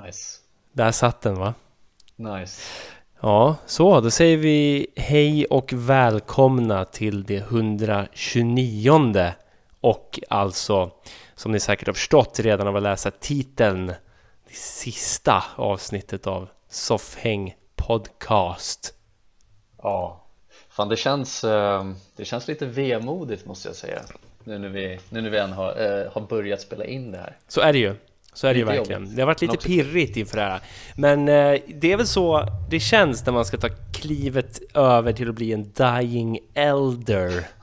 Nice. Där satt den va? Nice. Ja, så då säger vi hej och välkomna till det 129 och alltså som ni säkert har förstått redan av att läsa titeln det sista avsnittet av Soffhäng Podcast. Ja, fan det känns, eh, det känns lite vemodigt måste jag säga nu när vi, nu när vi än har, eh, har börjat spela in det här. Så är det ju. Så är det ju verkligen. jobbigt. Det har varit lite pirrigt inför det här. Men eh, det är väl så det känns när man ska ta klivet över till att bli en dying elder.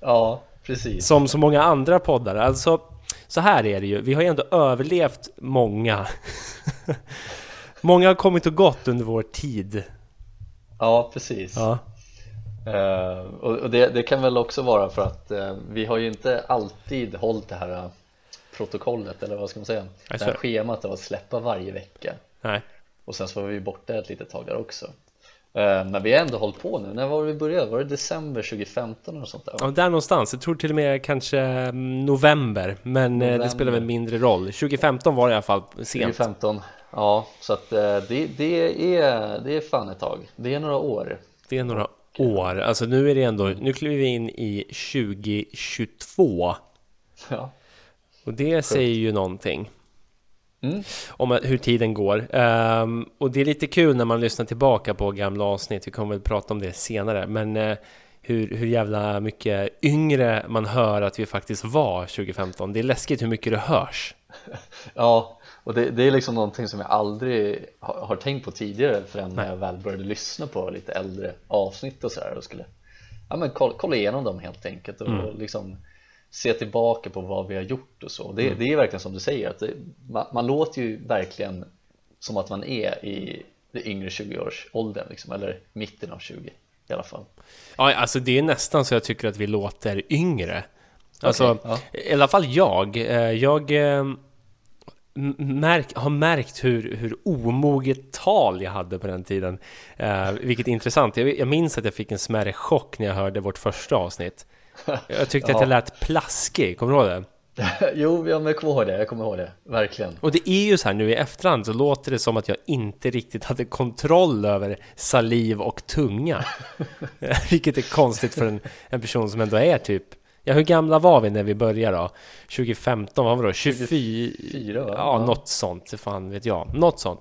Ja, precis. Som så många andra poddar. Alltså, så här är det ju. Vi har ju ändå överlevt många. många har kommit och gått under vår tid. Ja, precis. Ja. Eh, och det, det kan väl också vara för att eh, vi har ju inte alltid hållit det här eh, protokollet eller vad ska man säga? Det här schemat av att släppa varje vecka Nej. och sen så var vi borta ett litet tag där också. Eh, Men vi har ändå hållit på nu. När var det vi började? Var det december 2015 eller sånt där? Ja, där någonstans. Jag tror till och med kanske mm, november. Men eh, det November. spelar väl mindre roll. 2015 var det i alla fall sent. 2015, ja så att eh, det, det, är, det är fan ett tag. Det är några år. Det är några år. Alltså nu är det ändå, nu kliver vi in i 2022. Ja, Och det säger ju någonting. Mm. Om hur tiden går. Ehm, och det är lite kul när man lyssnar tillbaka på gamla avsnitt. Vi kommer väl prata om det senare. Men eh, hur, hur jävla mycket yngre man hör att vi faktiskt var 2015. Det är läskigt hur mycket det hörs. ja och det, det är liksom någonting som jag aldrig har, har tänkt på tidigare förrän när jag väl började lyssna på lite äldre avsnitt och sådär och skulle ja, men kolla, kolla igenom dem helt enkelt och Mm. liksom se tillbaka på vad vi har gjort och så. Det, Mm. det är verkligen som du säger, att det, man, man låter ju verkligen som att man är i det yngre 20-årsåldern liksom, eller mitten av 20 i alla fall. Ja, alltså det är nästan så jag tycker att vi låter yngre. Alltså, Okej, ja. i alla fall jag. Eh, Jag eh, märk, har märkt hur, hur omoget tal jag hade på den tiden. Eh, vilket är intressant. Jag, jag minns att jag fick en smärre chock när jag hörde vårt första avsnitt. Jag tyckte att jag lät plaskig, kommer du ihåg det? jo, ja, jag kommer ihåg det, jag kommer ihåg det, verkligen. Och det är ju så här nu i efterhand så låter det som att jag inte riktigt hade kontroll över saliv och tunga. Vilket är konstigt för en, en person som ändå är typ Ja, hur gamla var vi när vi började då? 2015, vad var det då? 24? 24, va? Ja, Ja. något sånt, fan vet jag. Något sånt.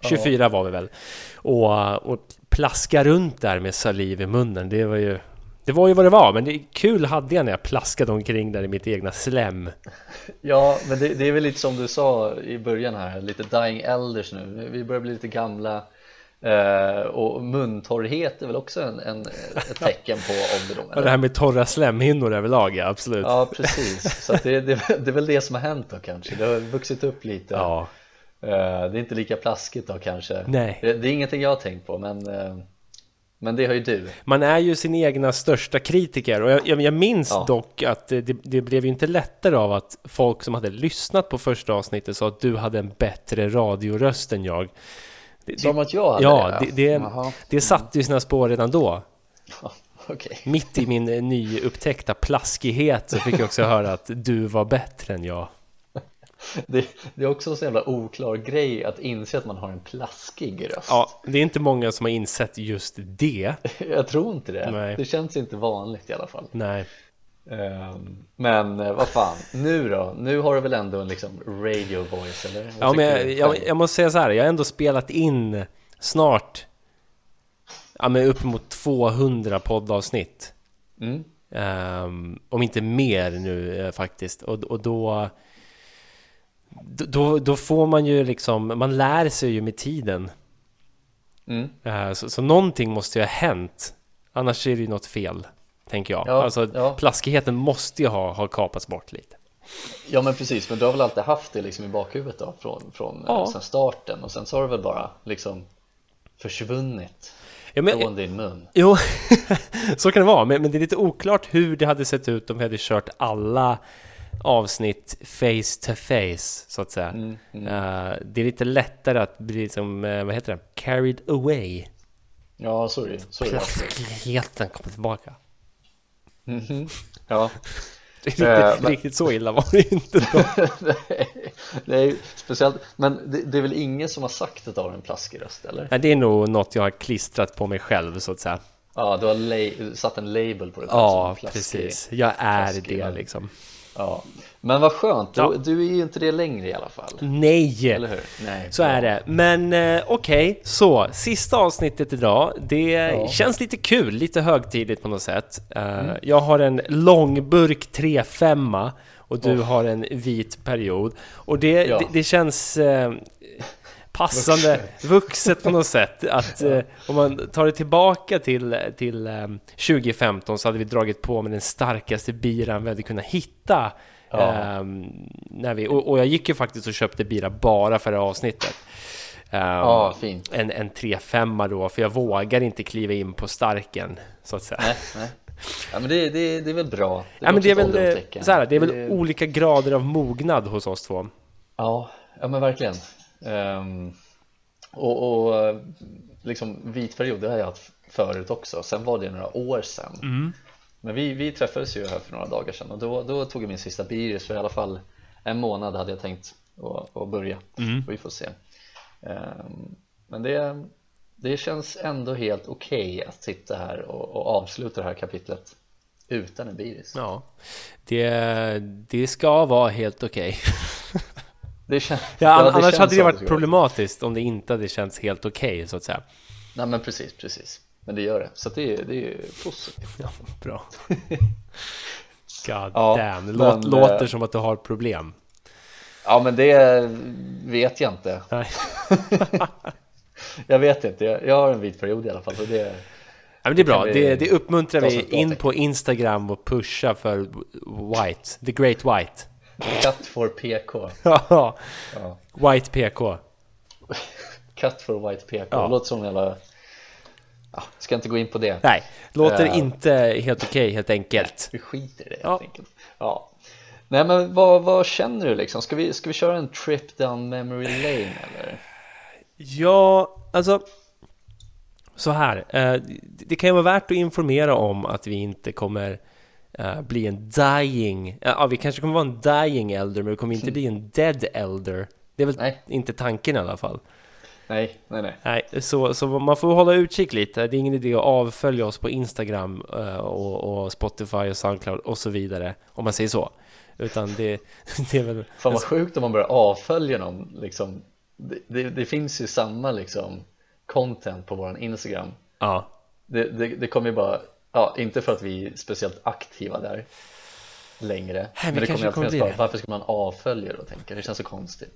24 var vi väl. Och, och plaska runt där med saliv i munnen, det var ju det var ju vad det var, men det kul hade jag när jag plaskade omkring där i mitt egna slem. Ja, men det, det är väl lite som du sa i början här, lite dying elders nu. Vi börjar bli lite gamla eh, och muntorrhet är väl också en, en, ett tecken på ålderdom? Och det här med torra slemhinnor överlag, ja absolut. Ja, precis. Så det, det, det är väl det som har hänt då kanske. Det har vuxit upp lite. Ja. Eh, det är inte lika plaskigt då kanske. Nej. Det, det är ingenting jag har tänkt på, men, eh, men det har ju du. Man är ju sin egna största kritiker och jag, jag, jag minns Ja. dock att det, det blev ju inte lättare av att folk som hade lyssnat på första avsnittet sa att du hade en bättre radioröst än jag. Det, Som det, att jag hade ja, det, det, Jaha. det satte ju sina spår redan då. Ja, Okej. Mitt i min eh, nyupptäckta plaskighet så fick jag också höra att du var bättre än jag. Det, det är också en så jävla oklar grej att inse att man har en plaskig röst. Ja, det är inte många som har insett just det. Jag tror inte det. Nej. Det känns inte vanligt i alla fall. Nej. Ehm, Men eh, vad fan, nu då? Nu har du väl ändå en liksom radio voice eller? Vad Ja, men jag, jag, jag måste säga så här, jag har ändå spelat in snart ja, men uppemot 200 poddavsnitt. Mm. Ehm, om inte mer nu eh, faktiskt. Och, och då, då, då får man ju liksom, man lär sig ju med tiden. Mm. Eh, så, så någonting måste ju ha hänt. Annars är det ju något fel, tänker jag. Ja, alltså, ja. plaskigheten måste ju ha, ha kapats bort lite. Ja men precis, men du har väl alltid haft det liksom i bakhuvudet då från, från Ja. ja. sen starten och sen så har det väl bara liksom försvunnit Ja, men, från din mun Jo, så kan det vara. Men, men det är lite oklart hur det hade sett ut om vi hade kört alla avsnitt face to face, så att säga. Mm, Eh, det är lite lättare att bli som, eh, vad heter det? Carried away. Ja, sorry, sorry Plaskigheten kommer tillbaka. Mhm. Ja, Riktigt, uh, men... riktigt så illa var det inte då. det är speciellt, men det, det, är väl ingen som har sagt att du har en plaskig röst eller? Nej, det är nog något jag har klistrat på mig själv så att säga. Ja, du har satt en label på det. Ja, precis. Jag är plaskig, det liksom. Ja, men vad skönt, ja. du, du, är ju inte det längre i alla fall. Nej, Eller hur? Nej så är det. Men eh, okej, okay. så sista avsnittet idag. Det ja. känns lite kul, lite högtidligt på något sätt. Uh, mm. Jag har en långburk 3.5 och du oh. har en vit period. Och det, ja. det, det, känns... Uh, passande vuxet på något sätt. Att eh, om man tar det tillbaka till, till eh, 2015 så hade vi dragit på med den starkaste biran vi hade kunnat hitta. Ja. Eh, när vi, och, och, jag gick ju faktiskt och köpte bira bara för det här avsnittet. Um, ja, fint. En, en 3-5 då, för jag vågar inte kliva in på starken så att säga. Nej, nej. Ja men det, det, det är väl bra. Det ja, men det är väl, så här, det är väl det... olika grader av mognad hos oss två. Ja, ja men verkligen. Um, och, och liksom vit period, det har jag haft förut också. Sen var det några år sedan. Mm. Men vi, vi träffades ju här för några dagar sedan och då, då tog jag min sista Birius för i alla fall en månad hade jag tänkt att, att börja. Mm. Vi får se. Um, men det, det känns ändå helt okej okay att sitta här och, och avsluta det här kapitlet utan en Biris. Ja, det, det ska vara helt okej. Okay. Det kän... ja, ja, det annars hade det varit problematiskt om det inte hade känts helt okej okay, så att säga. Nej men precis, precis. Men det gör det, så det är, det är positivt. Ja, bra. God ja, damn, det men, låter äh... som att du har problem. Ja men det vet jag inte. Nej. jag vet inte, jag, jag har en vit period i alla fall. Så det, Ja, men det är bra, det, det uppmuntrar vi in på Instagram och pusha för White, the great White. Cut for PK. ja. White PK. Cut for White PK. Ja. Låter som jävla... Ja, ska inte gå in på det. Nej, låter uh, inte helt okej okay, helt enkelt. Vi skiter i det helt ja. enkelt. Ja. Nej men vad, vad känner du liksom? Ska vi, ska vi köra en trip down memory lane eller? Ja, alltså så här. Eh, det kan ju vara värt att informera om att vi inte kommer uh, bli en dying, ja vi kanske kommer vara en dying elder men vi kommer inte bli en dead elder. Det är väl nej. inte tanken i alla fall. Nej, nej, nej. nej så, så man får hålla utkik lite. Det är ingen idé att avfölja oss på Instagram uh, och, och, Spotify och Soundcloud och så vidare. Om man säger så. Utan det, det är väl... Fan vad sjukt om man börjar avfölja någon liksom. Det, det, det finns ju samma liksom content på våran Instagram. Ja. Det, det, det kommer ju bara Ja, inte för att vi är speciellt aktiva där längre Nej, men det kommer alltid finnas varför ska man avfölja då tänker Det känns så konstigt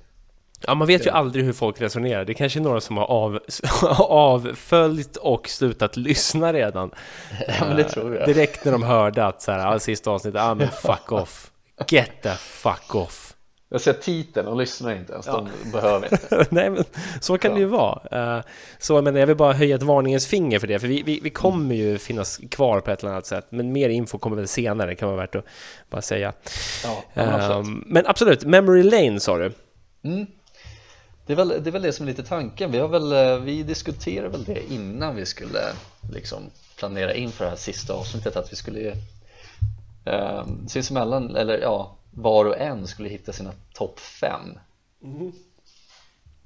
Ja, man vet ju aldrig hur folk resonerar. Det är kanske är några som har av, avföljt och slutat lyssna redan. Ja, men det tror jag. Direkt när de hörde att så här, sista avsnittet, ah, men fuck off. Get the fuck off. Jag ser titeln och lyssnar inte ens, ja. de behöver inte. Nej, men så kan ja. det ju vara. Uh, så men jag vill bara höja ett varningens finger för det, för vi, vi, vi kommer ju finnas kvar på ett eller annat sätt, men mer info kommer väl senare, kan vara värt att bara säga. Ja, men, absolut. Uh, men absolut, Memory Lane sa du? Mm. Det är, väl, det är väl det som är lite tanken, vi, har väl, eh, vi diskuterade väl det innan vi skulle liksom planera in för det här sista avsnittet, att vi skulle uh, sinsemellan, eller ja var och en skulle hitta sina topp fem. Mm.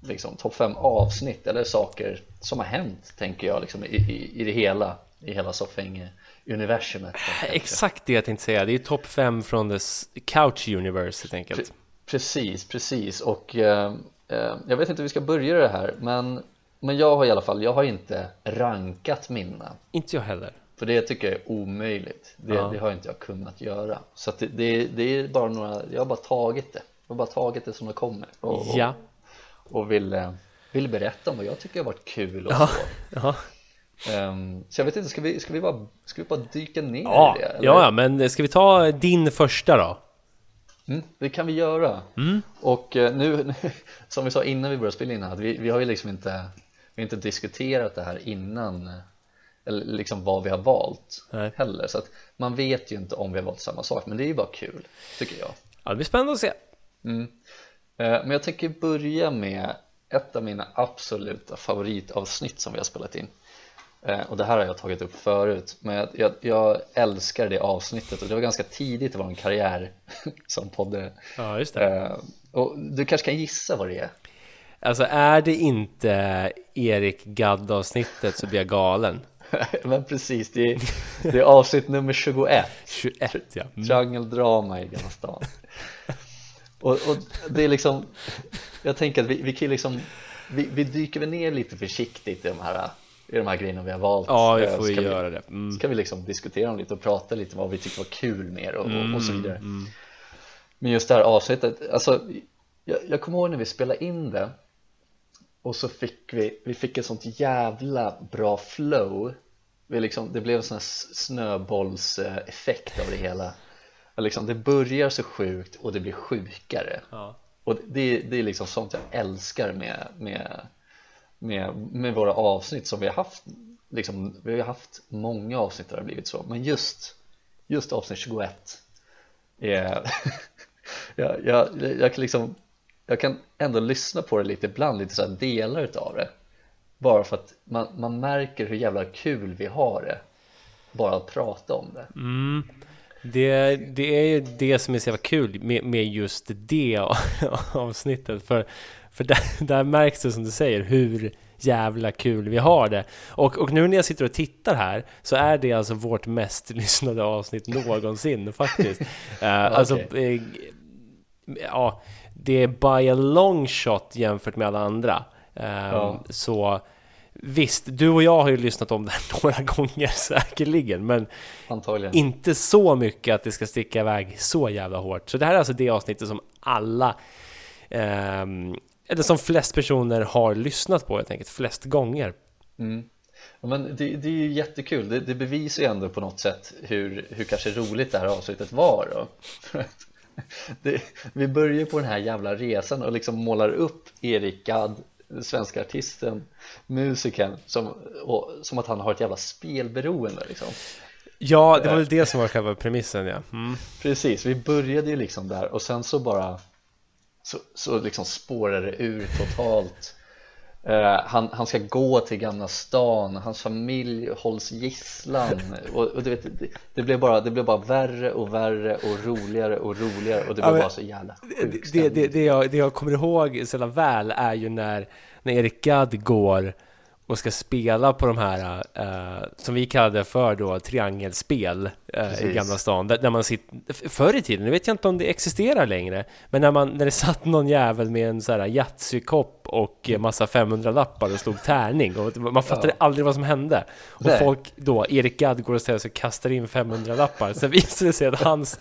liksom topp fem avsnitt eller saker som har hänt tänker jag liksom, i, i, i det hela i hela soffhäng-universumet Exakt det jag tänkte säga, det är topp fem från the couch universe helt enkelt Pre Precis, precis. Och eh, eh, jag vet inte hur vi ska börja det här men, men jag har i alla fall, jag har inte rankat mina. Inte jag heller för det tycker jag är omöjligt det, ja. det har inte jag kunnat göra Så det, det, det, är bara några, jag har bara tagit det Jag har bara tagit det som det kommer Och, ja. och, och vill, eh, vill berätta om vad jag tycker har varit kul och ja. så ja. Um, så jag vet inte, ska vi, ska vi, bara, ska vi bara dyka ner ja, i det? Eller? Ja, men ska vi ta din första då? Mm, det kan vi göra mm. Och uh, nu, som vi sa innan vi började spela in här, vi, vi har ju liksom inte Vi har inte diskuterat det här innan eller liksom vad vi har valt Nej. heller så att man vet ju inte om vi har valt samma sak men det är ju bara kul tycker jag Ja det blir spännande att se mm. Eh, men jag tänker börja med ett av mina absoluta favoritavsnitt som vi har spelat in Eh, och det här har jag tagit upp förut, men jag, jag, jag älskar det avsnittet och det var ganska tidigt i vår karriär som poddare. Ja, just det. Eh, och du kanske kan gissa vad det är? Alltså är det inte Erik Gadd-avsnittet så blir jag galen. men precis, det är, det är avsnitt nummer 21 21 ja. Mm. Triangeldrama i Gamla stan och, och det är liksom Jag tänker att vi, vi kan liksom vi, vi dyker väl ner lite försiktigt i de här i de här grejerna vi har valt Ja, vi får ju göra det. Mm. Ska vi liksom diskutera dem lite och prata lite vad vi tyckte var kul mer och, och, och så vidare Mm. Men just det här avsnittet, alltså jag, jag kommer ihåg när vi spelade in det och så fick vi, vi fick ett sånt jävla bra flow vi liksom, det blev en sån här snöbollseffekt av det hela. Liksom, det börjar så sjukt och det blir sjukare. Ja. och det, det är liksom sånt jag älskar med, med, med, med våra avsnitt som vi har haft liksom, vi har haft många avsnitt där det har blivit så. Men just, just avsnitt 21 är jag, jag, jag, kan liksom, jag kan ändå lyssna på det lite ibland, lite så här delar utav det bara för att man, man märker hur jävla kul vi har det bara att prata om det Mm. Det, det är ju det som är så jävla kul med, med just det avsnittet. För, för där, där märks det som du säger hur jävla kul vi har det. Och, och nu när jag sitter och tittar här så är det alltså vårt mest lyssnade avsnitt någonsin faktiskt. Eh, Alltså, eh, ja, det är by a long shot jämfört med alla andra. Eh, Ja. Så visst, du och jag har ju lyssnat om det här några gånger säkerligen, men antagligen inte så mycket att det ska sticka iväg så jävla hårt. Så det här är alltså det avsnittet som alla, ehm, eller som flest personer har lyssnat på helt enkelt, flest gånger. Mm. Ja, men det, det är ju jättekul, det, det bevisar ju ändå på något sätt hur, hur kanske roligt det här avsnittet var då. Det, vi börjar på den här jävla resan och liksom målar upp Erik Gadd, den svenska artisten, musikern, som, och, som att han har ett jävla spelberoende liksom. Ja, det var väl det som var själva premissen ja. Mm. Precis, vi började ju liksom där och sen så bara så, så liksom spårar det ur totalt Eh, han, han ska gå till Gamla stan, hans familj hålls gisslan. Och, och du vet, det, det, blev bara, det blev bara värre och värre och roligare och roligare och det Ja, blev men bara så jävla Det, det, det, jag, det jag kommer ihåg så väl är ju när, när Erik Gadd går och ska spela på de här, eh, som vi kallade för då, triangelspel eh, i. Gamla stan. Där, där man sitter, förr i tiden, nu vet jag inte om det existerar längre, men när, man, när det satt någon jävel med en så här Yatzy-kopp och eh, massa 500-lappar och slog tärning och man fattade aldrig vad som hände. Och Nej. folk då, Erik Gadd går och ställer sig och kastar in 500-lappar. Sen visar det sig att hans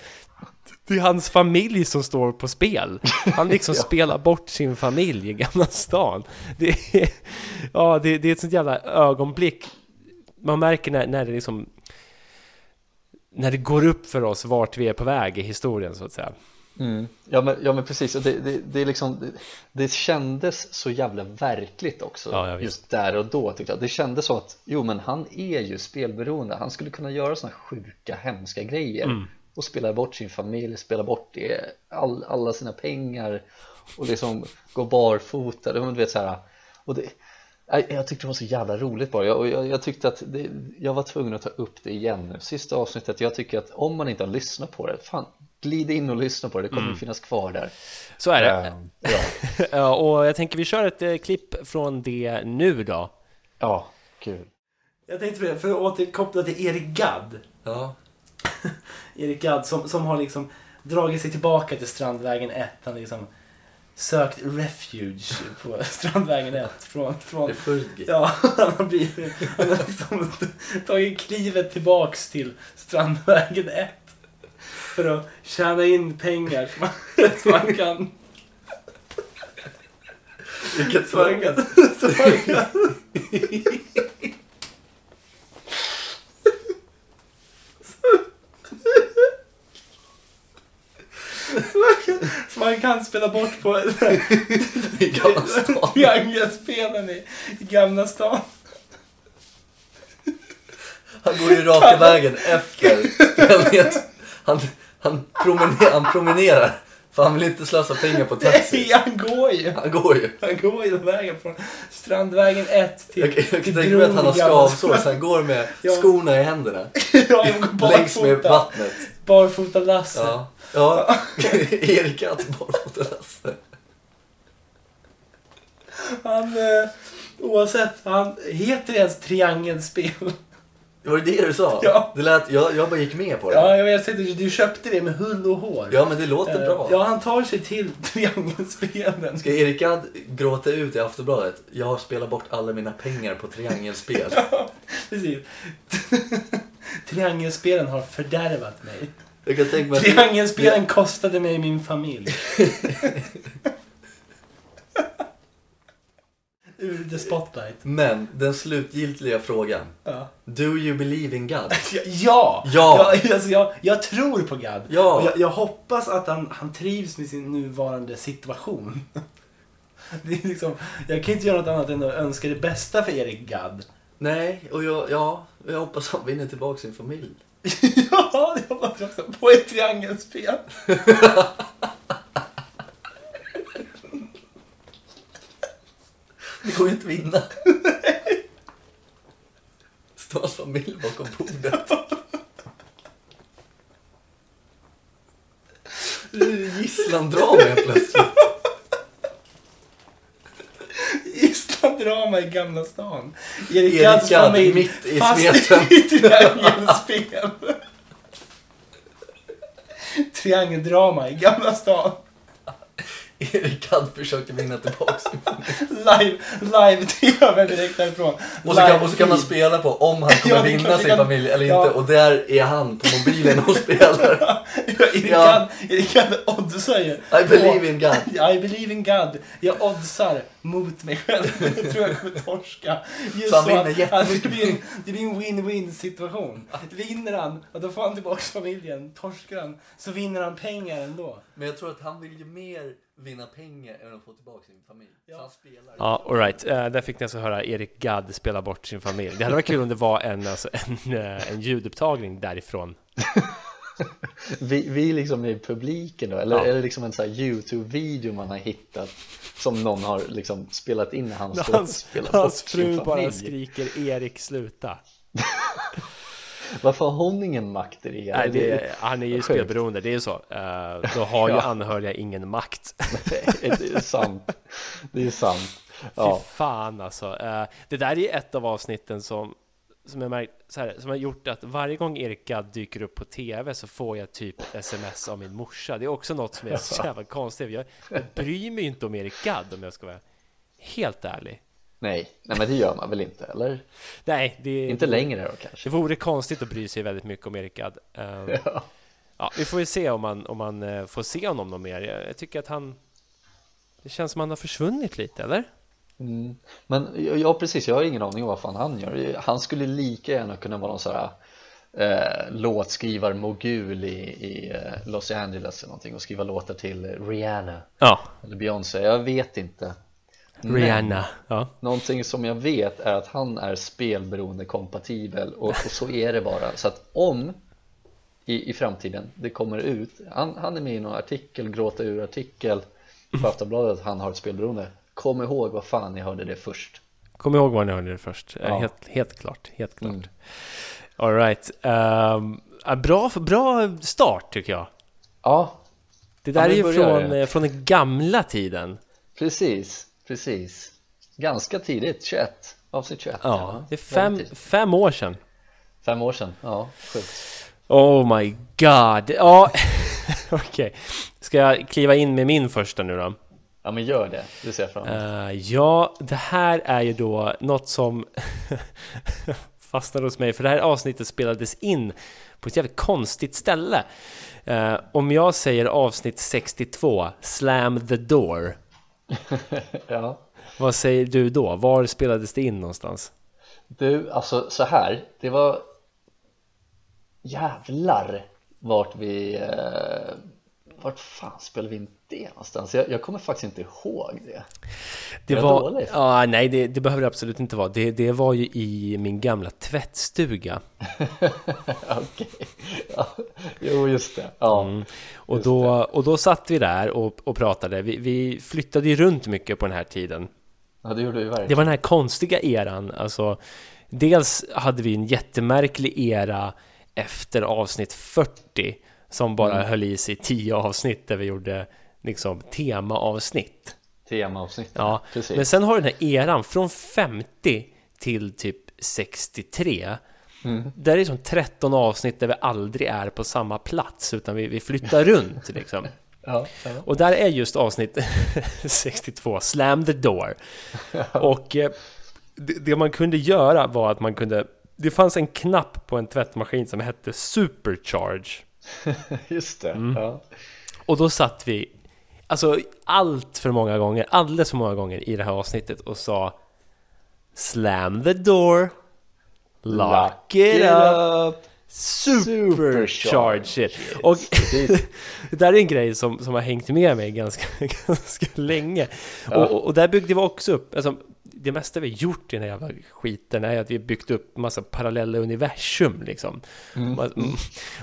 det är hans familj som står på spel. Han liksom spelar bort sin familj i Gamla stan. Det är, ja, det, det är ett sånt jävla ögonblick. Man märker när, när det liksom när det går upp för oss vart vi är på väg i historien så att säga. Mm. Ja, men, ja men precis, och det, det, det, är liksom, det, det kändes så jävla verkligt också Ja, ja, just där och då tyckte jag. Det kändes så att, jo men han är ju spelberoende, han skulle kunna göra såna sjuka, hemska grejer Mm. Och spela bort sin familj, spela bort det, all, alla sina pengar och liksom gå barfota, du vet så här. Och det, jag, tyckte det var så jävla roligt bara, jag, och jag, jag tyckte att det, jag var tvungen att ta upp det igen nu, sista avsnittet, jag tycker att om man inte har lyssnat på det, fan glid in och lyssna på det, det kommer Mm. finnas kvar där Så är det. Ehm, ja. Ja, och jag tänker vi kör ett eh, klipp från det nu då. ja, kul Jag tänkte på det, för att återkoppla till Erik Gadd. Ja. Erik Gadd som, som har liksom dragit sig tillbaka till Strandvägen 1. Han liksom sökt refuge på Strandvägen 1 från, från. Ja, han har, blivit, han har liksom tagit klivet tillbaks till Strandvägen 1 för att tjäna in pengar som man, som man kan... Vilket man kan, som man kan som man kan spela bort på Gamla stan. triangelspelen i, Gamla stan. Han går ju raka vägen efter spelningen. Han, han, promener, han promenerar För han vill inte slösa pengar på taxi. Nej, han går ju! Han går ju. Han går ju vägen från Strandvägen 1 till... Jag, jag kan tänka mig att han har skavsår så han går med Ja. skorna i händerna. ja, Längs med vattnet. Barfota Lasse. Ja. Ja. Erik Gadd barfota-Lasse. Han, eh, oavsett, han heter ens triangelspel. Var det det du sa? Ja. Det lät, jag, jag bara gick med på det. Ja, jag vet inte, du köpte det med hull och hår. Ja, men det låter Eh, bra. Ja, han tar sig till triangelspelen. Ska Erik Gadd gråta ut i Aftonbladet? Jag har spelat bort alla mina pengar på triangelspel. Precis. Triangelspelen har fördärvat mig. Jag kan tänka mig att... Triangelspelen kostade mig min familj. Ur the spotlight. Men den slutgiltiga frågan. Ja. Do you believe in God? Ja! Ja. Jag, alltså jag, jag tror på Gad. Ja. Och Jag, jag hoppas att han, han trivs med sin nuvarande situation. Det är liksom, jag kan inte göra något annat än att önska det bästa för Erik Gadd. Nej, och jag, ja, jag hoppas han vinner tillbaka sin familj. ja, jag också. På ett triangelspel. Det går ju inte att vinna. Står hans familj bakom bordet. Det är Gisslandrama helt plötsligt. Gisslandrama i Gamla stan. Erik Gadds Gadd familj mitt i smeten. i triangelspel. Triangeldrama i Gamla stan. Erik Gadd försöker vinna tillbaka sin familj. Live, live-tv direkt därifrån. Och så, kan, och så kan man spela på om han kommer Ja, kan- vinna det sin kan- familj eller ja. inte. Och där är han på mobilen och spelar. Erik Gadd oddsar ju. I believe in God. I believe in God. Jag oddsar mot mig själv. Jag tror jag kommer torska. Just Så han vinner jättemycket det, blir en, det blir en win-win situation. Vinner han, och då får han tillbaka familjen. Torskar han, så vinner han pengar ändå. Men jag tror att han vill ju mer vinna pengar än att få tillbaka sin familj. Ja. Så han spelar. Ja, Ja, alright. Uh, där fick ni alltså höra Erik Gadd spela bort sin familj. Det hade varit kul om det var en, alltså, en, eh, en ljudupptagning därifrån. Vi, vi liksom i publiken då, eller Ja. är det liksom en sån här Youtube-video man har hittat som någon har liksom spelat in när han står och Hans, spelar hans bort sin fru bara skriker Erik sluta. Varför har hon ingen makt i det? Nej, det är, han är ju spelberoende, det är ju så. Eh, då har ju Ja. anhöriga ingen makt. det är sant. Det är sant. Fy Ja, fan alltså. Eh, det där är ett av avsnitten som, som, jag märkt, så här, som har gjort att varje gång Erik Gadd dyker upp på TV så får jag typ ett sms av min morsa. Det är också något som är så jävla konstigt. Jag, jag bryr mig inte om Erik Gadd om jag ska vara helt ärlig. Nej, nej men det gör man väl inte, eller? Nej, det, Inte längre då kanske? det vore konstigt att bry sig väldigt mycket om Erik Gadd. Eh, Ja. Ja, vi får ju se om man, om man eh, får se honom något mer. Jag, jag tycker att han... Det känns som han har försvunnit lite, eller? Mm. Men ja, precis, jag har ingen aning om vad fan han gör. Han skulle lika gärna kunna vara någon sån här eh, låtskrivarmogul i, i eh, Los Angeles eller någonting och skriva låtar till Rihanna Ja, eller Beyoncé, jag vet inte. Rihanna. Ja. Någonting som jag vet är att han är spelberoende kompatibel och, och så är det bara. Så att om i, i framtiden det kommer ut, han, han är med i någon artikel, gråta ur artikel på Aftonbladet att han har ett spelberoende. Kom ihåg vad fan ni hörde det först. Kom ihåg var ni hörde det först. Ja. Helt, helt klart, helt klart. Mm. All right. Ja, bra, bra start tycker jag. Ja, Det där Ja, är ju från, eh, från den gamla tiden. precis, precis. Ganska tidigt, 21, avsnitt 21. Ja, det är fem, fem år sedan. Fem år sedan, ja, sjukt. Oh my god. Ja, okej. Ska jag kliva in med min första nu då? Ja men gör det, det ser jag fram emot. Eh, ja, det här är ju då något som fastnade hos mig, för det här avsnittet spelades in på ett jävligt konstigt ställe. Eh, om jag säger avsnitt 62, Slam the Door, Ja. vad säger du då? Var spelades det in någonstans? Du, alltså så här, det var jävlar vart vi, eh, vart fan spelade vi in det någonstans? Jag, jag kommer faktiskt inte ihåg det. Det Är var, dåligt? ja, nej det, det behöver det absolut inte vara. Det, det var ju i min gamla tvättstuga. Okej. Ja, jo, just det. Ja. Mm. Och, då, och då satt vi där och, och pratade. Vi, vi flyttade ju runt mycket på den här tiden. ja, det gjorde vi verkligen. Det var den här konstiga eran. Alltså, dels hade vi en jättemärklig era efter avsnitt 40 som bara Mm. höll i sig 10 avsnitt där vi gjorde liksom temaavsnitt. Temaavsnittet. Ja, precis. men sen har du den här eran från 50 till typ 63. Mm. Där är det som 13 avsnitt där vi aldrig är på samma plats utan vi, vi flyttar runt liksom. Ja, ja. Och där är just avsnitt 62, Slam the door. Och eh, det, det man kunde göra var att man kunde Det fanns en knapp på en tvättmaskin som hette Supercharge. Just det. Mm. Ja. Och då satt vi Alltså allt för många gånger, alldeles för många gånger i det här avsnittet och sa Slam the door. Lock it up. Supercharge it. Och det där är en grej som, som har hängt med mig ganska, ganska länge. Och, och, och där byggde vi också upp alltså, Det mesta vi gjort i den här jävla skiten är att vi byggt upp massa parallella universum liksom Man- mm.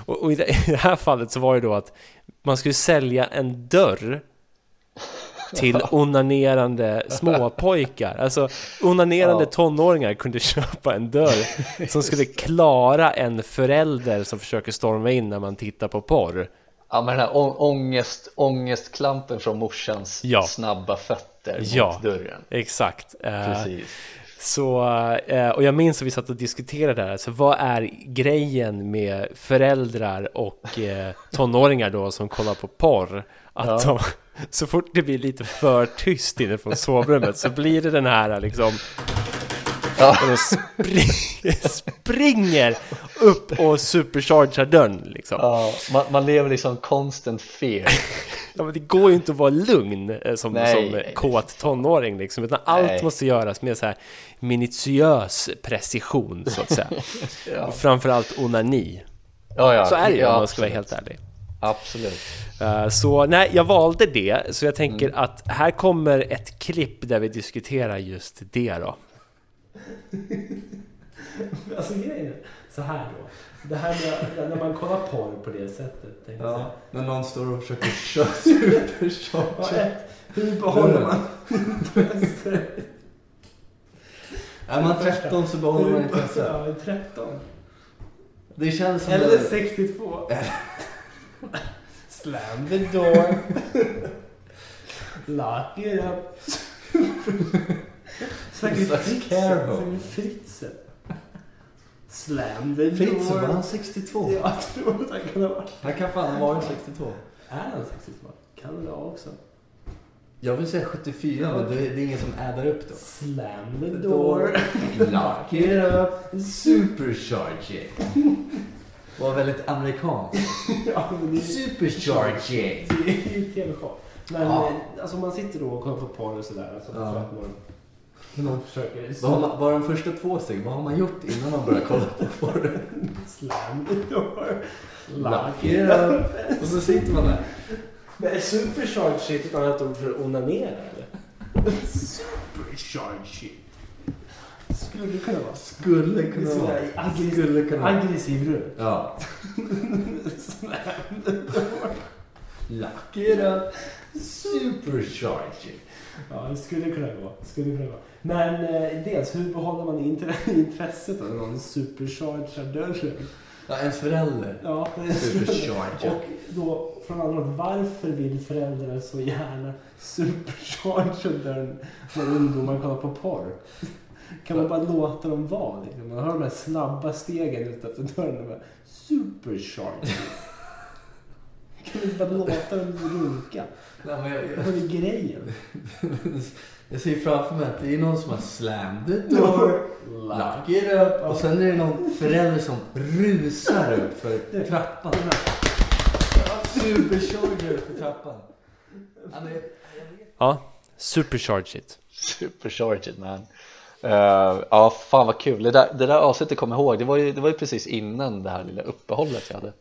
och, och i, det, här fallet så var det då att Man skulle sälja en dörr till onanerande småpojkar. Alltså onanerande Ja. tonåringar kunde köpa en dörr som skulle klara en förälder som försöker storma in när man tittar på porr. Ja men den här ångest, ångestklampen från morsans Ja. snabba fötter Ja. mot dörren Exakt. Eh, Precis Så, eh, och jag minns att vi satt och diskuterade det här. Så vad är grejen med föräldrar och eh, tonåringar då som kollar på porr? Att Ja. de, så fort det blir lite för tyst inne från sovrummet så blir det den här liksom Ja. Och de spring, springer upp och superchargar dörren liksom. Ja, man, man lever liksom constant fear Ja, men det går ju inte att vara lugn eh, som, Nej, som nej, kåt tonåring liksom, utan allt Nej. måste göras med så här minutiös precision så att säga. Ja, Och framförallt onani. ja, ja Så är det ju ja, om man ska vara helt ärlig. Absolut Eh, Så nej, jag valde det, så jag tänker Mm. att här kommer ett klipp där vi diskuterar just det då. Alltså grejen är så här då. Det här med, när man kollar porr på det sättet. tänkte jag. Ja, när någon står och försöker köra supercharge. Hur behåller man Är man 13 så behåller man intresset. Ja, 13. Det känns som... Eller det- 62. Slam the door. Lock it up. Home. Fritzen. Slam the Fritzen, var door. han 62? Jag tror att han kan ha varit. Han kan fan ha varit 62. Är han 62? Kan det vara också. Jag vill säga 74 men det är, det är ingen som addar upp då. Slam the door. Lock it up. Supercharge it. Var väldigt amerikanskt. ja, det it. det är ju tv-show. Men Ja. eh, alltså man sitter då och kollar på porr och sådär. Alltså, Ja. Någon försöker Vad har man, bara de första två steg, vad har man gjort innan man börjar kolla på porr? slam. Lock it up. Och så sitter man där. Men är supercharge shit ett annat ord för onanera eller? supercharge shit. Skulle det kunna vara? Skulle kunna vara. Aggressiv- Skulle kunna vara. Aggressiv röd. Ja. Slam the door. Lock it up. Supercharge it. Ja, det skulle kunna vara. Skulle kunna vara. Men eh, dels, hur behåller man intre- intresset av någon superchargar dörren? Ja, ens förälder. Ja, Supercharger. Och då från andra hållet, varför vill föräldrar så gärna supercharga dörren när ungdomar kollar på porr? Kan man bara låta dem vara? Liksom? Man hör de här snabba stegen utanför dörren och bara supercharge. Kan man inte bara låta dem runka? Nej, men jag, Vad är grejen? jag, jag ser framför mig att det är någon som har slammed the door. Lock it up. Och sen är det någon förälder som rusar upp för trappan. Supercharger upp för trappan. Ja, jag- Ja, supercharge it. Supercharged man Eh, Ja, fan vad kul. Det där, det där avsnittet kom jag ihåg. Det var, ju, det var ju precis innan det här lilla uppehållet vi hade.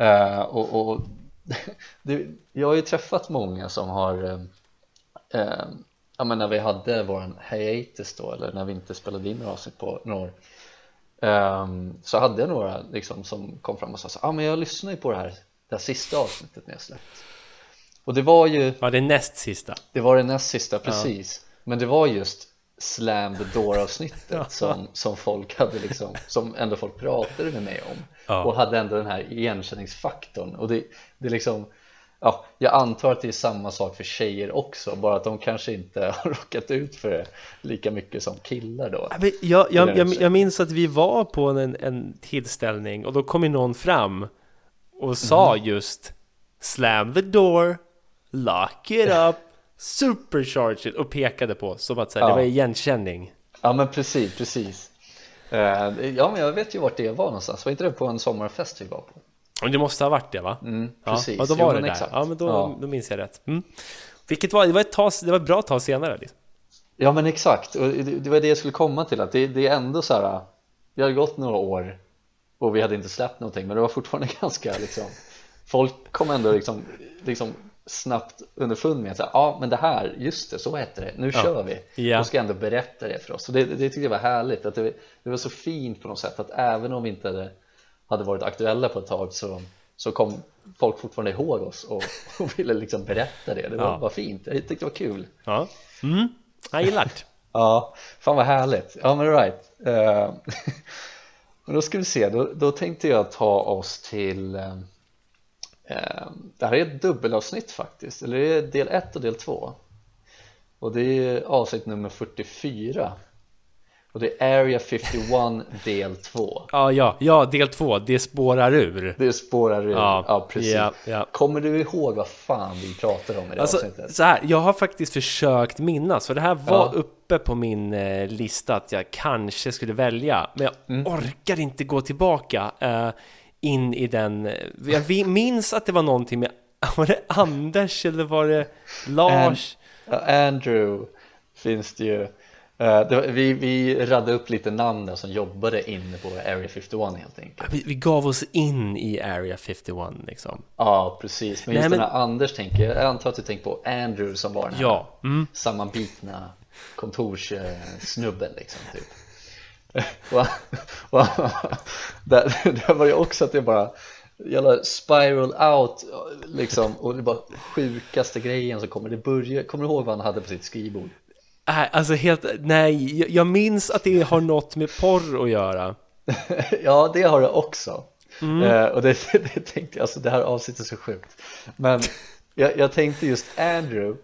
Eh, och, och det, jag har ju träffat många som har eh, ja men när vi hade våran hiatus då eller när vi inte spelade in några avsnitt på några år eh, så hade jag några liksom som kom fram och sa så ja ah, men jag lyssnade ju på det här, det här sista avsnittet när jag släppt. Och det var ju Ja, det näst sista. det var det näst sista precis. Men det var just Slam the Door avsnittet som, som folk hade liksom som ändå folk pratade med mig om Ja. och hade ändå den här igenkänningsfaktorn och det, det är liksom ja, jag antar att det är samma sak för tjejer också bara att de kanske inte har råkat ut för det lika mycket som killar då Ja, men Jag, jag, jag, jag minns att vi var på en, en tillställning och då kom ju någon fram och sa Mhm. just Slam the door, lock it up, supercharge it och pekade på som att så här, det Ja. var igenkänning. ja men precis, precis ja men jag vet ju vart det var någonstans, var inte det på en sommarfest vi var på? Det måste ha varit det va? Mm, precis, ja, då Jo, var det men där. exakt. Ja, men då, Ja. då minns jag rätt. Mm. Vilket var, det var ett, tag, det var ett bra tag senare. Liksom. Ja men exakt, och det, det var det jag skulle komma till att det, det är ändå så här Det har gått några år och vi hade inte släppt någonting men det var fortfarande ganska liksom Folk kom ändå liksom, liksom snabbt underfund med att ja men det här, just det, så hette det, nu kör vi Ja. och ska ändå berätta det för oss och det, det tyckte jag var härligt att det, det var så fint på något sätt att även om vi inte hade, hade varit aktuella på ett tag så, så kom folk fortfarande ihåg oss och, och ville liksom berätta det, det var, Ja. var fint, jag tyckte det var kul Ja. Mm. Jag gillar. Ja, fan vad härligt. Ja men right. Eh, men då ska vi se, då, då tänkte jag ta oss till eh, Det här är ett dubbelavsnitt faktiskt, eller det är del 1 och del 2 Och det är avsnitt nummer 44 Och det är Area 51 del 2 Ja, ja, ja, del två, det spårar ur. Det spårar ur, Ja, ja, precis. Ja, ja. Kommer du ihåg vad fan vi pratade om i det Alltså, avsnittet? så här, jag har faktiskt försökt minnas, för det här var uppe på min eh, lista att jag kanske skulle välja, men jag Mm. orkar inte gå tillbaka. Eh, in i den. eh, Jag vi- minns att det var någonting med, var det Anders eller var det Lars? Ja, Andrew finns det ju Eh, det var, vi, vi radde upp lite namn som jobbade inne på Area 51 helt enkelt Vi, vi gav oss in i Area 51 liksom. Ja precis, men Nej, just men- den här Anders tänker jag, antar att du tänker på Andrew som var den här Ja, mm. sammanbitna kontorssnubben liksom typ där, där var det också att det bara jävla spiral out liksom och det bara sjukaste grejen som kommer det börjar, kommer du ihåg vad han hade på sitt skrivbord? Nej, alltså helt, nej, jag, minns att det har något med porr att göra. ja, det har det också. Mm. Eh, och det, det tänkte jag, alltså det här avsnittet är så sjukt. Men jag, jag tänkte just Andrew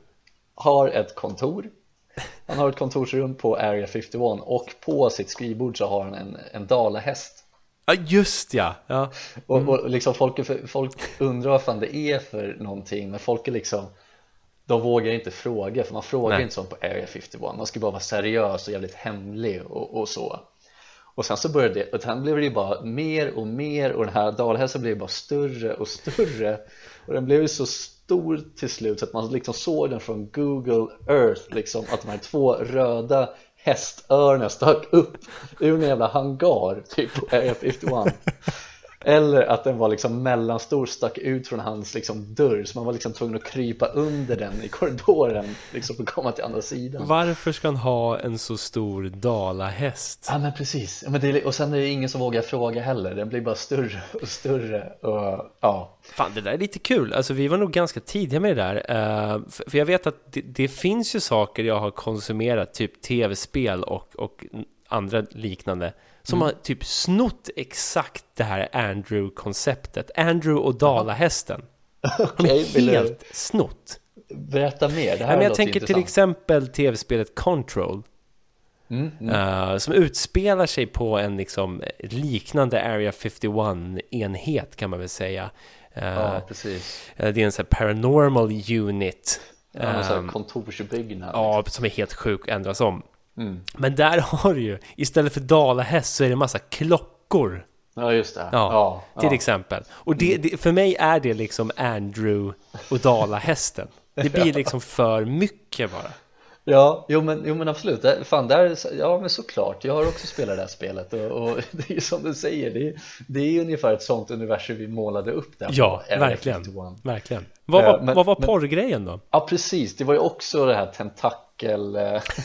har ett kontor. Han har ett kontorsrum på Area 51 och på sitt skrivbord så har han en, en dalahäst. Ja, just ja. ja. Och, Mm. och liksom folk, är, folk undrar vad fan det är för någonting men folk är liksom de vågar inte fråga för man frågar Nej. inte sånt på Area 51 man ska bara vara seriös och jävligt hemlig och, och så och sen så började det, och sen blev det ju bara mer och mer och den här dalhästen blev bara större och större. Och den blev ju så stor till slut så att man liksom såg den från Google Earth liksom att de här två röda hästöronen stack upp ur en jävla hangar typ på Area 51 eller att den var liksom mellanstor, stack ut från hans liksom dörr så man var liksom tvungen att krypa under den i korridoren liksom för att komma till andra sidan Varför ska han ha en så stor dalahäst? Ja men precis, ja, men det och sen är det ingen som vågar fråga heller, den blir bara större och större och ja Fan, det där är lite kul. Alltså, vi var nog ganska tidiga med det där. Eh, för, för jag vet att det, det finns ju saker jag har konsumerat, typ tv-spel och, och andra liknande, som har typ snott exakt det här Andrew-konceptet. Andrew och dalahästen. De Okej, är vill du helt snott. berätta mer, det här Nej, men jag tänker till exempel tv-spelet Control. Mm, mm. eh, som utspelar sig på en liksom liknande Area 51-enhet kan man väl säga. Eh, Ja precis, Eh, Det är en sån här paranormal unit. ja, någon sån här Ehm, kontorsbyggnad ja, som är helt sjuk ändras om. Mm. Men där har du ju, istället för dalahäst så är det en massa klockor. ja just det, Ja, ja, till ja. Mm. exempel. Och det, det, för mig är det liksom Andrew och dalahästen. Det blir liksom för mycket bara. Ja, jo men, jo men absolut, fan där, ja men såklart, jag har också spelat det här spelet och, och det är ju som du säger, det är, det är ungefär ett sånt universum vi målade upp där Ja, verkligen. 51. Verkligen. Vad var, men- vad var porrgrejen då? Ja precis, det var ju också det här tentakel, eh, tentakel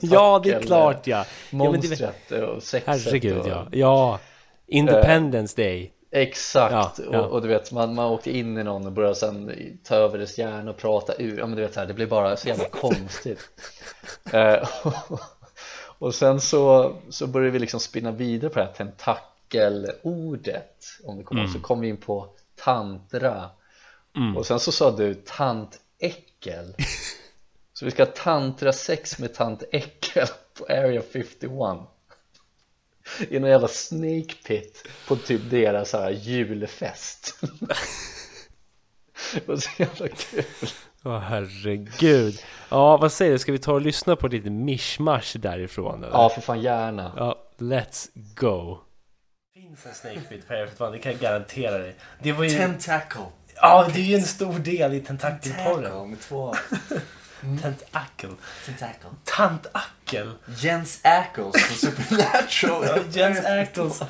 Ja, det är klart ja. eh, ja det, Monstret och sexet herregud och, ja. Ja. Independence Day. Exakt, Ja, ja. Och, och du vet man, man åkte in i någon och började sen ta över dess hjärna och prata ur, ja men du vet så här, det blir bara så jävla konstigt eh, Och sen så, så började vi liksom spinna vidare på det här tentakelordet Om du kommer ihåg, så kom vi in på tantra Och sen så sa du tantäckel Så vi ska ha tantra sex med tantäckel på Area 51 i någon jävla snake pit på typ deras så här julfest Det var så jävla kul Åh herregud. Ja, vad säger du? Ska vi ta och lyssna på lite mishmash därifrån? Eller? Ja för fan gärna Ja, let's go. Det finns en Snake Pit på Air 51, det kan jag garantera dig. Det var ju... Tentacle. Ja, det är ju en stor del i tentakelporren. med två. Tentakel. Tentacle. Tantakel. Jens Ackles på Supernatural. Jens Ackles.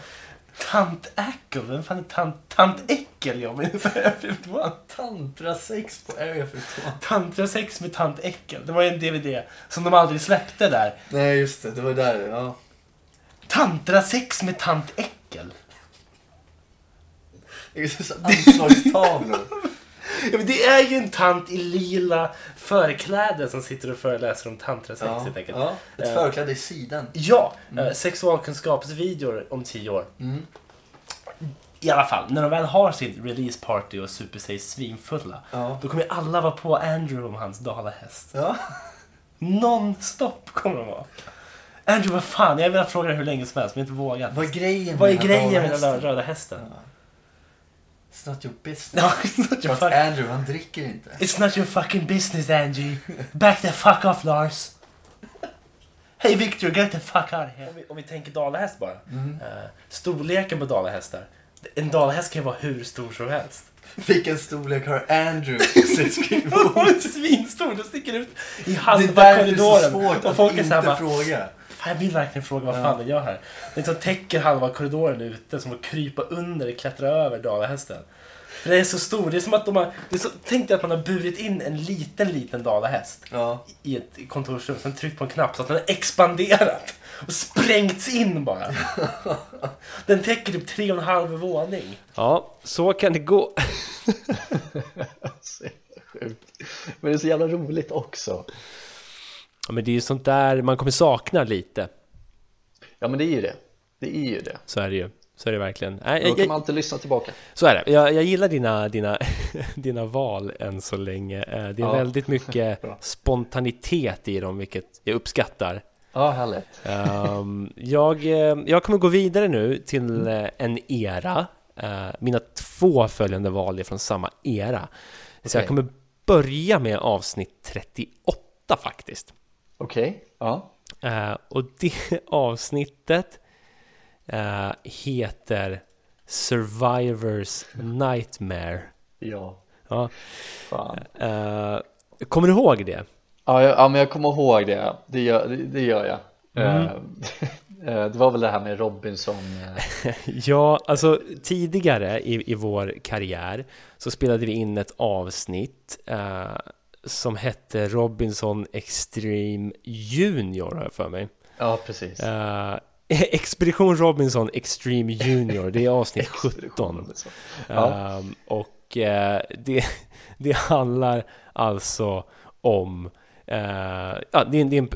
Tantäckel? Vem fan är tant... Tantäckel? Ja, men på Air 51. Tantra sex på Area 51. Tantra sex med tantäckel. Det var ju en DVD som de aldrig släppte där. Nej just det, det var där ja. Tantra sex med tantäckel. Det är så anslagstavlor. Ja, men det är ju en tant i lila förkläde som sitter och föreläser om tantrasex ja. helt enkelt. ja. Ett Eh. förkläde i sidan. Ja, eh, sexualkunskapsvideor om tio år. Mm. I alla fall, när de väl har sitt release party och super sig svinfulla. Ja. Då kommer alla vara på Andrew om hans dalahäst. Ja. Non-stop kommer de vara. Andrew, vad fan, jag har velat fråga dig hur länge som helst men inte vågat. Vad är grejen Vad är grejen med den röda hästen? It's not your business. Ja, it's not your fuck- Andrew han dricker inte. It's not your fucking business Angie. Back the fuck off Lars. Hey Victor, get the fuck out of here. Om vi, om vi tänker dalahäst bara. Eh, storleken på dalahästar. En dalahäst kan ju vara hur stor som helst. Vilken storlek har Andrew i sitt skrivbord? Den är Svinstor, den sticker ut i Det är halva därför det är så korridoren. svårt Och att folk inte bara, fråga. Fan jag vill verkligen fråga vad Ja. fan den gör här. Den som täcker halva korridoren ute, som att krypa under och klättra över dalahästen. För den är så stor, det är som att de har, det är så, tänk dig att man har burit in en liten, liten dalahäst. Ja. i ett kontorsrum, sen tryckt på en knapp så att den har expanderat och sprängts in bara. Den täcker typ tre och en halv våning. Ja, så kan det gå. Men det är så jävla roligt också Ja, men det är ju sånt där man kommer sakna lite. Ja men det är ju det Det är ju det Så är det ju. Så är det verkligen. Nej, Då kan man alltid lyssna tillbaka så är det. Jag, jag gillar dina, dina, dina val än så länge. Eh, Det är Ja. väldigt mycket spontanitet i dem, vilket jag uppskattar. Ja härligt Ehm, jag, eh, jag kommer gå vidare nu till eh, en era. Eh, mina två följande val är från samma era. Så jag kommer börja med avsnitt 38 faktiskt. Okej, ja. Eh, och det avsnittet eh, heter Survivors Nightmare. Ja, Ja, fan. Eh, kommer du ihåg det? Ja, jag, ja men jag kommer ihåg det, det gör, det, det gör jag. Mm. Det var väl det här med Robinson Ja, alltså tidigare i, i vår karriär så spelade vi in ett avsnitt som hette Robinson Extreme Junior har jag för mig. Ja precis Eh, Expedition Robinson Extreme Junior, det är avsnitt 17. Robinson. Ja. Ehm, och eh, det, det handlar alltså om, eh, ja, det är, en- det är en,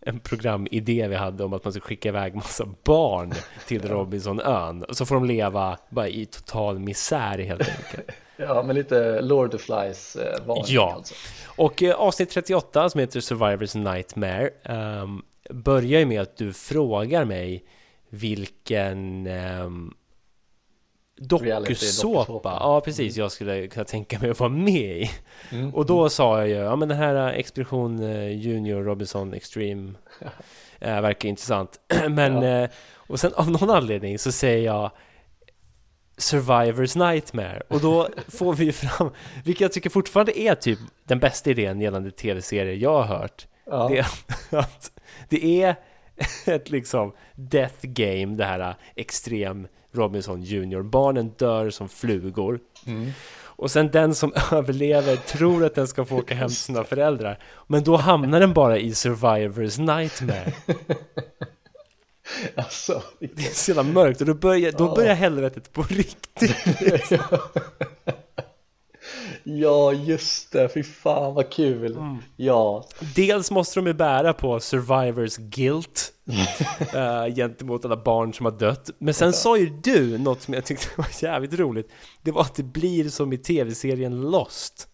en programidé vi hade om att man ska skicka iväg massa barn till Robinsonön. Så får de leva bara i total misär helt enkelt. Ja, men lite Lord of Flies eh, varning Ja. alltså. Och eh, avsnitt 38 som heter Survivors Nightmare ehm, börjar ju med att du frågar mig vilken um, dokusåpa, ja precis, jag skulle kunna tänka mig att vara med i. Mm. Och då sa jag ju, ja men den här eh, Expedition Junior Robinson Extreme eh, verkar intressant. men, Ja. och sen av någon anledning så säger jag Survivors Nightmare och då får vi fram, vilket jag tycker fortfarande är typ den bästa idén gällande tv-serier jag har hört Ja. det är att det är ett liksom death game, det här extrem Robinson Junior. Barnen dör som flugor. Mm. Och sen den som överlever tror att den ska få åka hem till sina föräldrar. Men då hamnar den bara i Survivors Nightmare. Alltså, Det är så jävla mörkt och då börjar, då börjar helvetet på riktigt. ja just det, fy fan vad kul. Ja, Dels måste de ju bära på Survivors guilt eh, gentemot alla barn som har dött. Men sen sa ju du något som jag tyckte var jävligt roligt. Det var att det blir som i tv-serien Lost.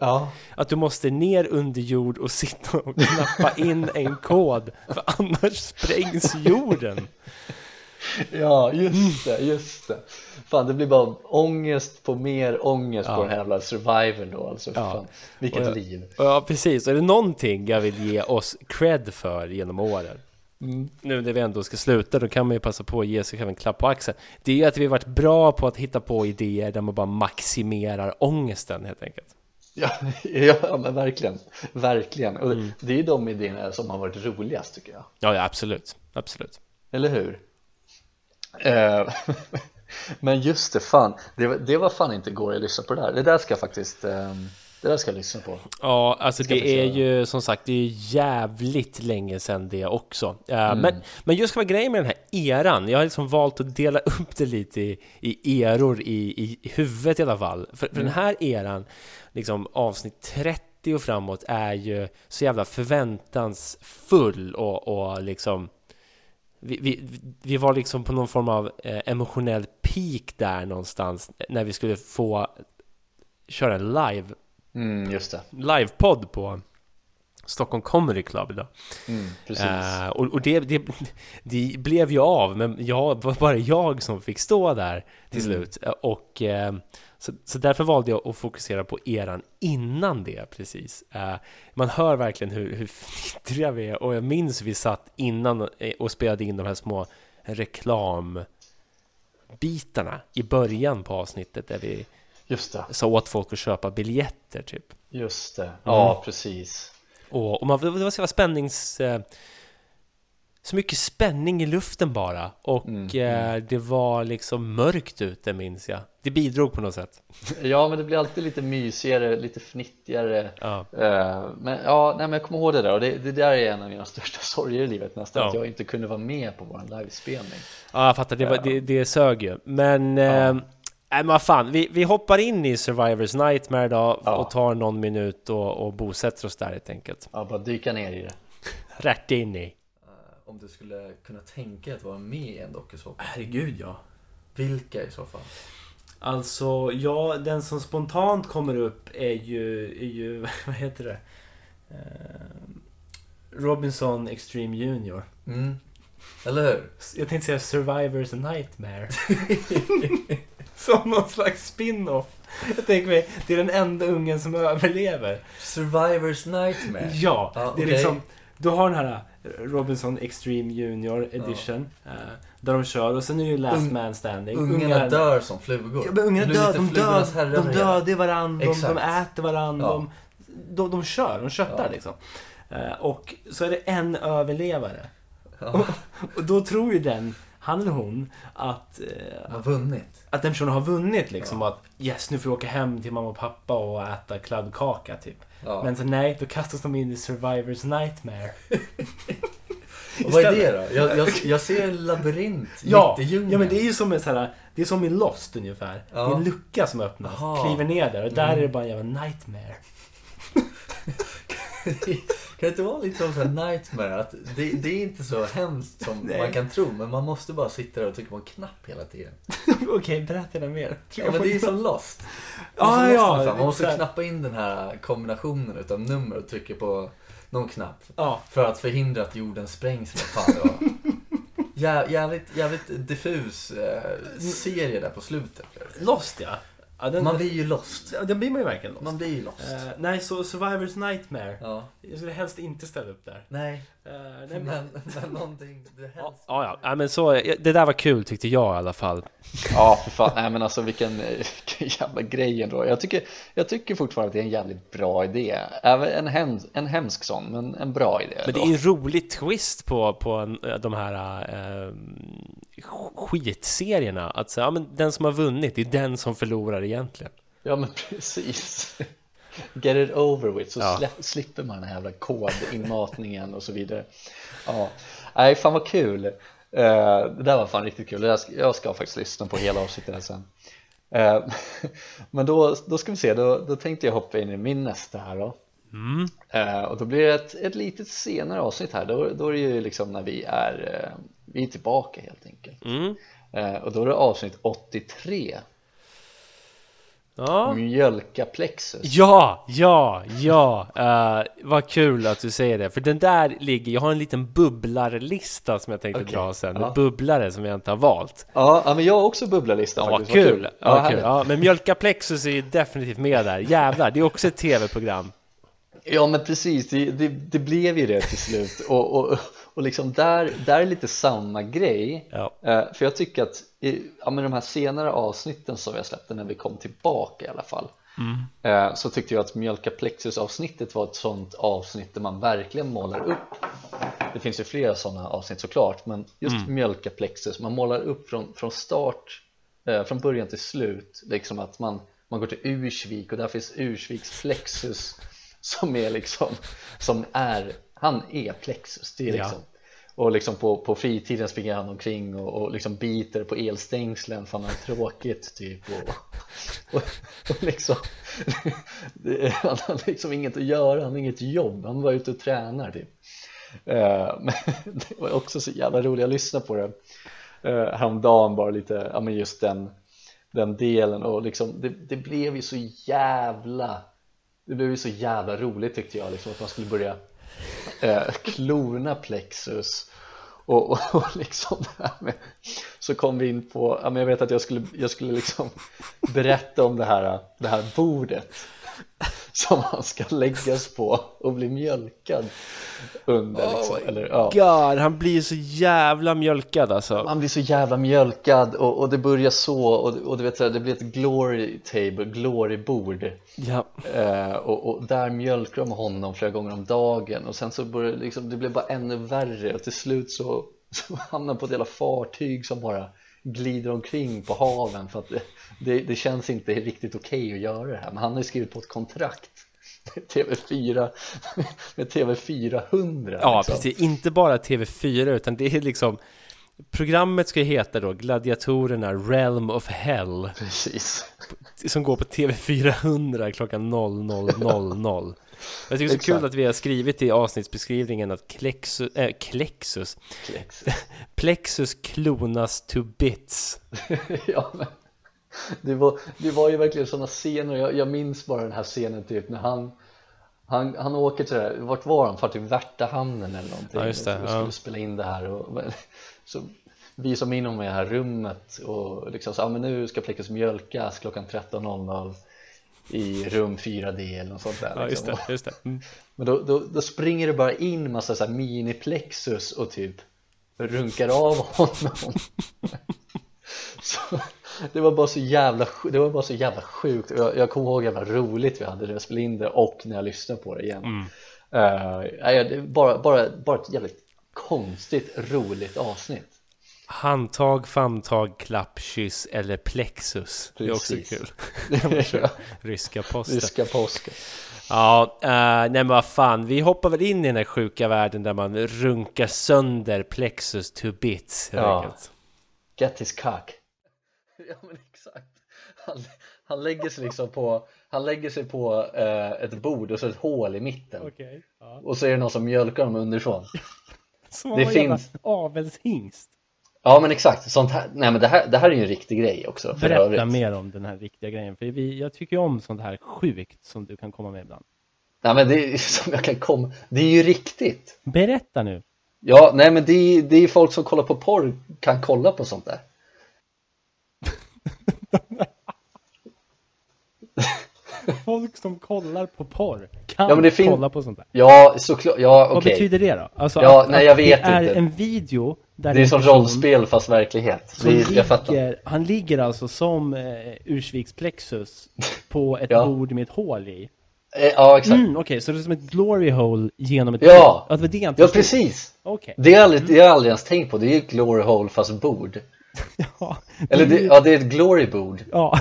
Ja, Att du måste ner under jord och sitta och knappa in en kod. För annars sprängs jorden. ja just det, just det. Fan det blir bara ångest på mer ångest Ja. på den här jävla survivor då alltså. Ja. Fan, vilket jag- liv. Ja, precis. Är det någonting jag vill ge oss cred för genom åren Mm. nu när vi ändå ska sluta, då kan man ju passa på att ge sig själv en klapp på axeln. Det är ju att vi har varit bra på att hitta på idéer där man bara maximerar ångesten helt enkelt. Ja, ja men verkligen, verkligen. Och Mm. det är de idéerna som har varit roligast tycker jag. Ja, ja absolut. Absolut. Eller hur? Eh, men just det, fan, det, det var fan inte igår jag lyssnade på det där. Det där ska jag faktiskt, eh, det där ska jag lyssna på. Ja, alltså det vi är ju som sagt, det är jävligt länge sedan det också. Eh, men, men just själva grejen med den här eran, jag har liksom valt att dela upp det lite i, i eror i, i, huvudet i alla fall. För, för den här eran, liksom avsnitt 30 och framåt, är ju så jävla förväntansfull och, och liksom vi, vi, vi var liksom på någon form av eh, emotionell peak där någonstans när vi skulle få köra en live Mm, just det, livepodd på Stockholm Comedy Club idag. mm. Eh, och och det, det, det blev ju av, men jag det var bara jag som fick stå där till Mm. slut. Eh, Och, eh, så, så därför valde jag att fokusera på eran innan det precis. Eh, man hör verkligen hur, hur fnittriga vi är och jag minns vi satt innan och spelade in de här små reklambitarna i början på avsnittet där vi Just det, sa åt folk att köpa biljetter typ. just det, Mm. ja precis. Och, och man, det var så jävla spännings... Eh, så mycket spänning i luften bara. Och Mm, eh, det var liksom mörkt ute minns jag. Det bidrog på något sätt. Ja men det blir alltid lite mysigare, lite fnittigare Ja. Eh, Men ja, nej, men jag kommer ihåg det där och det, det där är en av mina största sorger i livet nästan Ja. Att jag inte kunde vara med på vår livespelning Ja, jag fattar. Det, var, det, det sög ju. Men... Eh, Nej men vad fan, vi, vi hoppar in i Survivors Nightmare då Ja. och tar någon minut och, och bosätter oss där helt enkelt. Ja, bara dyka ner i det Rätt in i. Eh, Om du skulle kunna tänka dig att vara med i en dokusåpa, Herregud ja. vilka i så fall? Alltså, ja, den som spontant kommer upp är ju, är ju vad heter det? Eh, Robinson Extreme Junior. Mm. Eller hur? Jag tänkte säga Survivors Nightmare. Som någon slags spin-off. Jag tänker mig, det är den enda ungen som överlever. Survivors Nightmare. Ja, Ja, det är liksom... Du har den här Robinson Extreme Junior Edition. eh, där de kör och sen är det ju Last Ung- Man Standing. Ungarna Ungar- dör som flugor. Ja, men ungarna dör, de dör, de dödar varandra, de, de äter varandra, Ja. de, de, de kör, de köttar Ja. liksom. Eh, och så är det en överlevare. Ja, Och då tror ju den, han eller hon, att, eh, har vunnit. att den personen har vunnit liksom. Att yes, nu får jag åka hem till mamma och pappa och äta kladdkaka typ. Ja. Men så nej, då kastas de in i Survivors Nightmare. och vad är det då? Jag, jag, jag ser en labyrint Ja, mitt i djungeln. ja, men det är ju som en sån här, det är som i Lost ungefär. Ja. Det är en lucka som öppnas, Jaha. Mm. kliver ner där och där är det bara en jävla nightmare. Kan det inte vara lite som här nightmare? Att det, det är inte så hemskt som Nej. man kan tro, men man måste bara sitta där och trycka på en knapp hela tiden. Okej, berätta det mer. Ja, men det är som Lost. Är Ah, som Lost ja, ungefär. man måste exakt. knappa in den här kombinationen utav nummer och trycka på någon knapp. Ja, För att förhindra att jorden sprängs. Vad fan det var. Jä, jävligt, jävligt diffus eh, serie där på slutet. Lost ja. Ja, den, Man blir ju lost. den blir man ju verkligen lost. Man blir ju lost. Eh, nej, så Survivors Nightmare. Ja. Jag skulle helst inte ställa upp där. Nej, nej, men, men, men någonting du ja, helst... ja, ja. ja, men så, det där var kul tyckte jag i alla fall. Ja, för fan. Nej men alltså vilken, vilken jävla grej ändå. Jag tycker, jag tycker fortfarande att det är en jävligt bra idé. Även en, hem, en hemsk sån, men en bra idé. Men det är en rolig twist på, på en, de här eh, skitserierna. Att säga, ja, men den som har vunnit, det är den som förlorar egentligen. Ja men precis. Get it over with så Ja. slipper man den här jävla kodinmatningen och så vidare. Ja, nej fan vad kul. Eh, det där var fan riktigt kul. Det där ska- Jag ska faktiskt lyssna på hela avsnittet här sen. Eh, men då, då ska vi se, då, då tänkte jag hoppa in i min nästa här då. Mm. Eh, och då blir det ett, ett litet senare avsnitt här. Då, då är det ju liksom när vi är, vi är tillbaka helt enkelt. Mm. Och då är det avsnitt 83. Ja. Mjölka plexus. Ja, ja, ja. Uh, vad kul att du säger det. För den där ligger, jag har en liten bubblarlista som jag tänkte Okej, dra sen. Ja. bubblare som jag inte har valt. Ja, ja, men jag har också bubblarlista Ja, faktiskt. Vad kul! Ja, kul. härligt. Ja, men Mjölka Plexus är ju definitivt med där. Jävlar, det är också ett tv-program. Ja men precis, det, det, det blev ju det till slut och, och, och liksom där, där är lite samma grej. Ja. Eh, För jag tycker att i, ja, men de här senare avsnitten som jag släppte när vi kom tillbaka i alla fall eh, Så tyckte jag att Mjölka Plexus avsnittet var ett sånt avsnitt där man verkligen målar upp. Det finns ju flera sådana avsnitt såklart men just Mjölka Plexus, man målar upp från, från start eh, Från början till slut liksom att man, man går till Ursvik och där finns Ursviks Plexus som är liksom som är, han är Plexus det är Ja. liksom och liksom på, på fritiden springer han omkring och, och liksom biter på elstängslen för han har tråkigt typ. Och, och, och liksom det, han har liksom inget att göra, han har inget jobb, han var ute och tränar typ. Eh, men det var också så jävla roligt, jag lyssnade på det uh, häromdagen bara lite, ja men just den den delen. Och liksom det, det blev ju så jävla det blev ju så jävla roligt tyckte jag liksom att man skulle börja eh, klona plexus. Och, och, och liksom det här med, så kom vi in på, jag vet att jag skulle, jag skulle liksom berätta om det här, det här bordet. som han ska läggas på och bli mjölkad under liksom, eller, ja. God, han blir så jävla mjölkad alltså. Man blir så jävla mjölkad och, och det börjar så och, och du vet det blir ett glory table, glory bord Ja. eh, och, och där mjölkar de honom flera gånger om dagen och sen så börjar det liksom, det blir bara ännu värre och till slut så, så hamnar han på ett jävla fartyg som bara glider omkring på haven för att det, det, känns inte riktigt okej att göra det här men han har ju skrivit på ett kontrakt med TV4 med TV400 Ja, liksom. precis. Inte bara TV4, utan det är liksom... Programmet ska heta då Gladiatorerna Realm of Hell. precis Som går på TV400 klockan 00.00. Jag tycker det är så kul att vi har skrivit i avsnittsbeskrivningen att Klexus, äh, Klexus, Klex. Plexus klonas to bits. ja, men det, var, det var ju verkligen sådana scener, jag, jag minns bara den här scenen typ när han han, han åker till det här, vart var han? Far till Värtahamnen eller någonting Ja, just det, och skulle ja. spela in det här och, så visar de in honom i det här rummet och liksom så, ja men nu ska Plexus mjölkas klockan 13.00 i rum 4D eller något sånt där Ja, just liksom. det. Just det. Mm. Men då, då, då springer det bara in massa så här mini-plexus och typ runkar av honom så, det var bara så jävla det var bara så jävla sjukt jag, jag kommer ihåg jävla roligt vi hade när jag spelade in det och när jag lyssnade på det igen Mm. Är bara, bara, bara ett jävligt konstigt roligt avsnitt Handtag, famntag, klapp, kyss eller plexus. Det är också Precis. kul. Ryska posten. Ryska påsken Ja, uh, nej men vad fan, vi hoppar väl in i den här sjuka världen där man runkar sönder plexus to bits Ja. enkelt. Get his cock Ja men exakt han, han lägger sig liksom på Han lägger sig på eh, ett bord och så ett hål i mitten Okej. Ja. Och så är det någon som mjölkar dem underifrån Som Det finns- avelshingst. Ja men exakt, sånt här, nej men det här, det här är ju en riktig grej också för Berätta övrigt. mer om den här riktiga grejen. För vi, jag tycker ju om sånt här sjukt som du kan komma med ibland. Nej men det är som jag kan komma, det är ju riktigt Berätta nu. Ja, nej men det är, det är folk som kollar på porr kan kolla på sånt där folk som kollar på porr kan Ja, men det fin- kolla på sånt där. Ja, såklart, ja Vad okej betyder det då? Alltså Ja, att, nej, jag att vet det är inte. en video där Det är som rollspel fast verklighet det, Jag fattar ligger, han ligger alltså som eh, Ursviks plexus på ett Ja. bord med ett hål i. Eh, Ja, exakt Mm, Okej, så det är som ett glory hole genom ett Ja. Ja, det Ja, precis Okej. Det har jag aldrig, har jag aldrig ens tänkt på, det är ju ett glory hole fast bord Ja. Eller det, ja, det är ett glory bord Ja,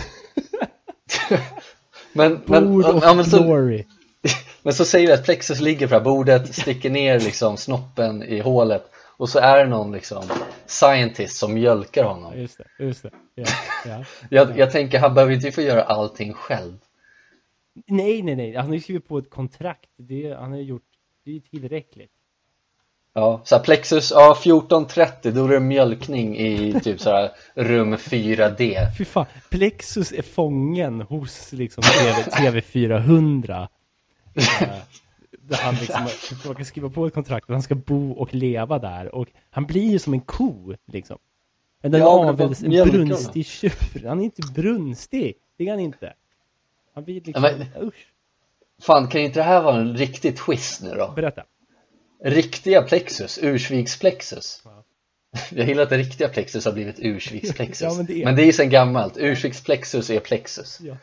Men, men, bord ja, men, så, glory. men så säger vi att plexus ligger på det här bordet, sticker ner liksom snoppen i hålet och så är det någon liksom scientist som mjölkar honom just det, just det. Ja, ja. jag, jag tänker, han behöver inte få göra allting själv Nej, nej, nej. Han har ju skrivit på ett kontrakt. Det, han har gjort, det är ju tillräckligt. Ja, så här plexus, ja 14.30 då är det mjölkning i typ så här rum 4D Fy fan, Plexus är fången hos liksom TV, TV400. Eh, där han liksom, kan skriva på ett kontrakt att han ska bo och leva där. Och han blir ju som en ko, liksom. Men den Ja, vad en brunstig tjur. Han är inte brunstig. Det är han inte. Han blir liksom, Men- usch. Fan, kan inte det här vara en riktig twist nu då? Berätta. Riktiga plexus, ursviksplexus Jag gillar att det riktiga plexus har blivit ursviksplexus Ja, men det är- Men det är ju sen gammalt, ursviksplexus är plexus Ja.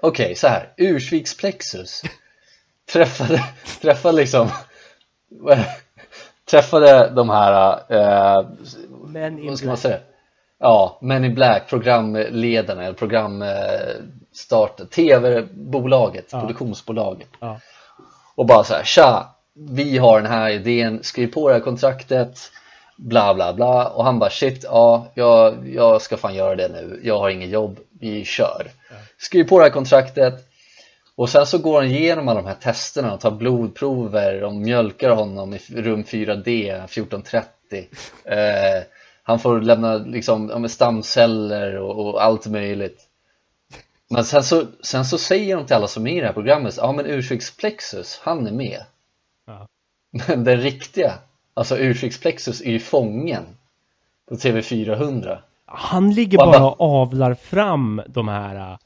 Okej, så här, ursviksplexus träffade, träffade liksom träffade de här, eh, Men in vad ska man säga? Ja, Men in Black, programledarna eller programstarten, tv-bolaget, Ja. produktionsbolaget Ja. och bara så här, tja, vi har den här idén, skriv på det här kontraktet bla bla bla. Och han bara shit, ja, jag, jag ska fan göra det nu, jag har inget jobb, vi kör. Skriv på det här kontraktet. Och sen så går han igenom alla de här testerna och tar blodprover, de mjölkar honom i rum 4D 1430 eh, han får lämna liksom, stamceller och, och allt möjligt. Men sen så, sen så säger de till alla som är i det här programmet, ja men urskicksplexus, han är med. Men den riktiga, alltså urskicksplexus är ju fången på TV400 Han ligger bara och avlar fram de här uh,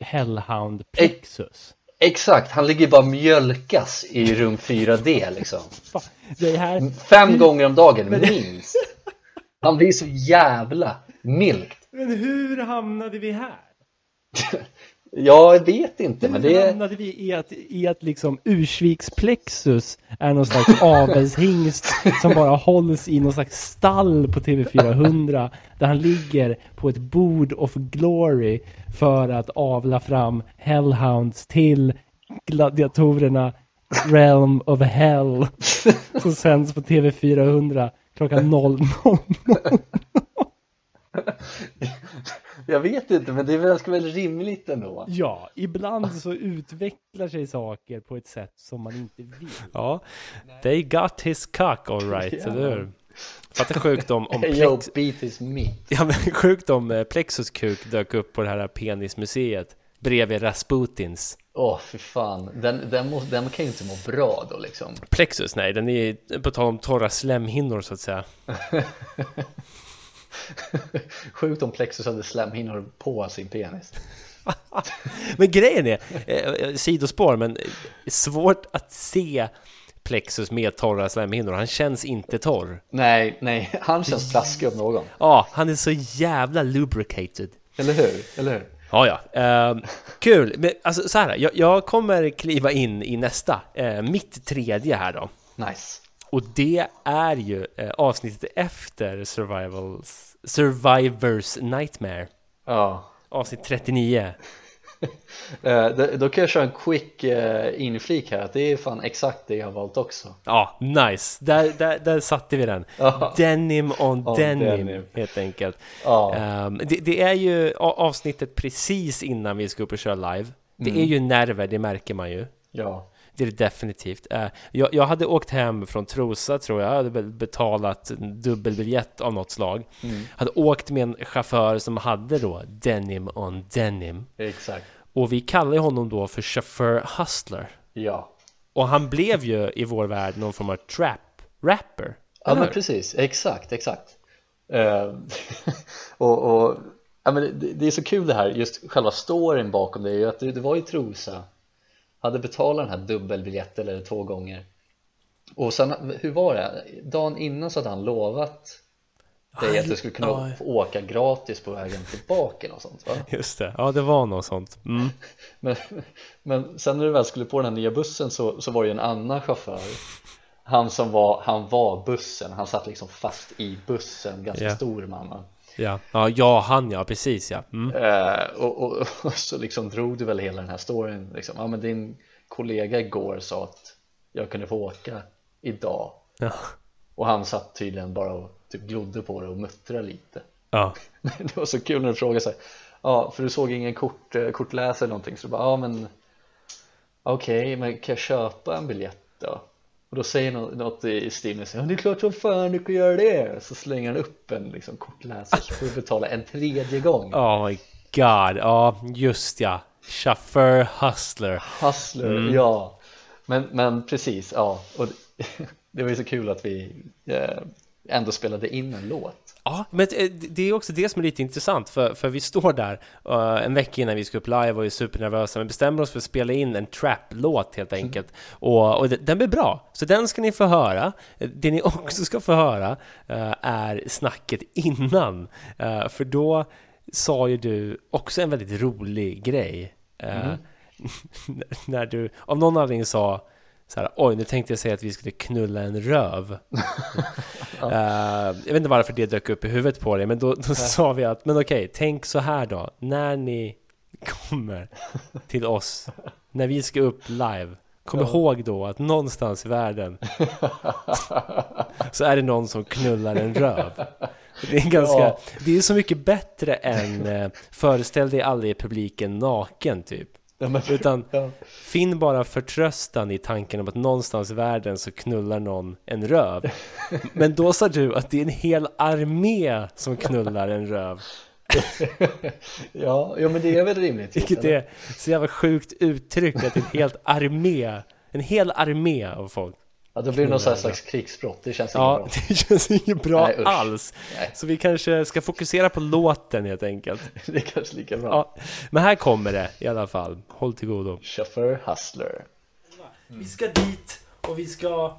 Hellhound Plexus. Exakt, han ligger bara mjölkas i rum 4D liksom Det här, Fem gånger om dagen, minst Han blir så jävla milkt men hur hamnade vi här? Jag vet inte men Hur det är hamnade vi i att, i att liksom Ursviks Plexus är någon slags avelshingst som bara hålls i någon slags stall på TV400 där han ligger på ett bord of glory för att avla fram Hellhounds till gladiatorerna Realm of Hell som sänds på TV400 klockan 00. Jag vet inte men det är väl ganska väl rimligt ändå Ja, ibland så utvecklar sig saker på ett sätt som man inte vill. Ja, they got his cock alright, eller hur? Fatta sjukt om, om Yo, Plex... beat is me Ja, men sjukt om eh, Plexus kuk dök upp på det här penismuseet bredvid Rasputins. Åh fy fan, den, den, må, den kan ju inte må bra då liksom Plexus, nej, den är på tal om torra slemhinnor så att säga. Sjukt om Plexus hade slemhinnor på sin penis Men grejen är, eh, eh, sidospår, men eh, svårt att se Plexus med torra slemhinnor. Han känns inte torr. Nej, nej, han känns plaskig om någon Ja, han är så jävla lubricated. Eller hur? Eller hur? Ja, ja. Ehm, kul. Men alltså så här, jag, jag kommer kliva in i nästa, eh, mitt tredje här då. Nice Och det är ju eh, avsnittet efter Survivals, Survivors Nightmare. Ja Avsnitt 39. Eh, då, kan jag köra en quick eh, inflik här att det är fan exakt det jag har valt också Ja, nice. Där, där, där satte vi den. Denim on On denim, denim. helt enkelt. Ja, Ehm, det, det är ju avsnittet precis innan vi ska upp och köra live. Det Mm. är ju nerver, det märker man ju. ja, Det är det definitivt. Eh, jag, jag hade åkt hem från Trosa tror jag, jag hade betalat dubbelbiljett av något slag. Mm. Hade åkt med en chaufför som hade då denim on denim. exakt Och vi kallar ju honom då för chaufför hustler. Ja, Och han blev ju i vår värld någon form av trap rapper. ja men precis, exakt, exakt Eh, och, och Ja, men det, det är så kul det här, just själva storyn bakom det är ju att det, det var ju Trosa hade betalat den här dubbelbiljetten eller två gånger och sen, hur var det? Dagen innan så hade han lovat dig att du skulle kunna Ja. få åka gratis på vägen tillbaka och sånt va? Just det, ja det var något sånt. Mm. Men, men sen när du väl skulle på den här nya bussen så, så var det ju en annan chaufför Han som var, han var bussen, han satt liksom fast i bussen, ganska Ja. stor man Ja. ja, ja han ja, precis ja. Mm. Eh, och, och, och så liksom drog du väl hela den här storyn liksom. Ja men din kollega igår sa att jag kunde få åka idag Ja. Och han satt tydligen bara och typ glodde på det och muttrade lite Ja. Det var så kul när du frågade så här, Ja för du såg ingen kort, eh, kortläsare eller någonting så du bara ja men Okej men kan jag köpa en biljett då? Och då säger nå- något i stil med ja det är klart som fan du kan göra det Så slänger han upp en liksom, kortläsare så får du betala en tredje gång Oh my god, ja just ja. Chaufför Hustler. Hustler, Mm. ja men, men precis, ja och det, det var ju så kul att vi eh, ändå spelade in en låt Ja, men det är också det som är lite intressant för, för vi står där eh, en vecka innan vi ska upp live och är supernervösa men bestämmer oss för att spela in en trap-låt helt enkelt. Och, och de- den blir bra, så den ska ni få höra. Det ni också ska få höra eh, är snacket innan, Eh, för då sa ju du också en väldigt rolig grej eh, när du av någon anledning sa så här, oj nu tänkte jag säga att vi skulle knulla en röv Eh, jag vet inte varför det dök upp i huvudet på dig, men då, då sa vi att, men okej, tänk så här då, när ni kommer till oss, när vi ska upp live, kom ihåg då att någonstans i världen så är det någon som knullar en röv. Det är ganska, Ja. det är så mycket bättre än eh, föreställ dig aldrig i publiken naken typ. Ja, Utan ja. Finn bara förtröstan i tanken om att någonstans i världen så knullar någon en röv. Men då sa du att det är en hel armé som knullar en röv. ja, ja men det är väl rimligt Vilket eller? är så jävla sjukt uttryck att det är en helt armé, en hel armé av folk. Ja då blir det någon sån slags krigsbrott, det känns Ja, inte bra det känns inget bra Nej, alls. Nej. Så vi kanske ska fokusera på låten helt enkelt. Det är kanske lika bra Ja, men här kommer det i alla fall. Håll till godo. Chaufför Hustler Vi ska dit och vi ska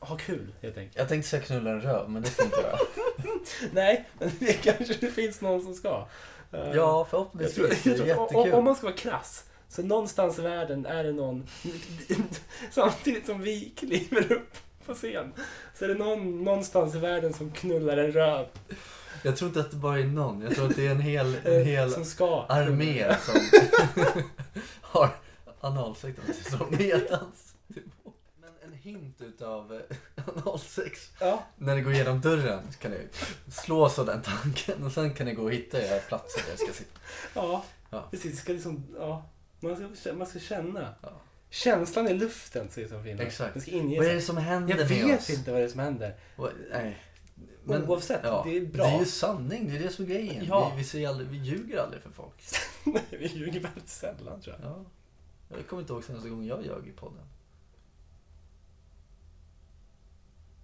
ha kul helt enkelt. Jag tänkte säga knulla en röv, men det får inte göra. Nej, men det kanske det finns någon som ska. Ja, jag förhoppningsvis. tror, Det jag är tror, om, jättekul. om man ska vara krass, så någonstans i världen är det någon, samtidigt som vi kliver upp på scen, så är det någon någonstans i världen som knullar en röv. Jag tror inte att det bara är någon. Jag tror att det är en hel, en eh, hel som ska. armé som har analsex om jag säger så, medans. Men en hint utav eh, analsex. Ja, När ni går igenom dörren kan ni slås av den tanken och sen kan ni gå och hitta era platser där jag ska sitta. ja, Ja. precis. Ska liksom, ja, man ska, man ska känna. Ja. Känslan i luften, säger som Finland. Exakt. Den ska inge Vad är sig. det som händer Jag med vet oss? inte vad det är som händer. Och, nej. Oavsett, det är bra. Det är ju sanning, det är det som är grejen. Ja. Vi, vi, aldrig, vi ljuger aldrig för folk. Nej, vi ljuger väldigt sällan tror jag. Ja. Jag kommer inte ihåg senaste gången jag ljög i podden.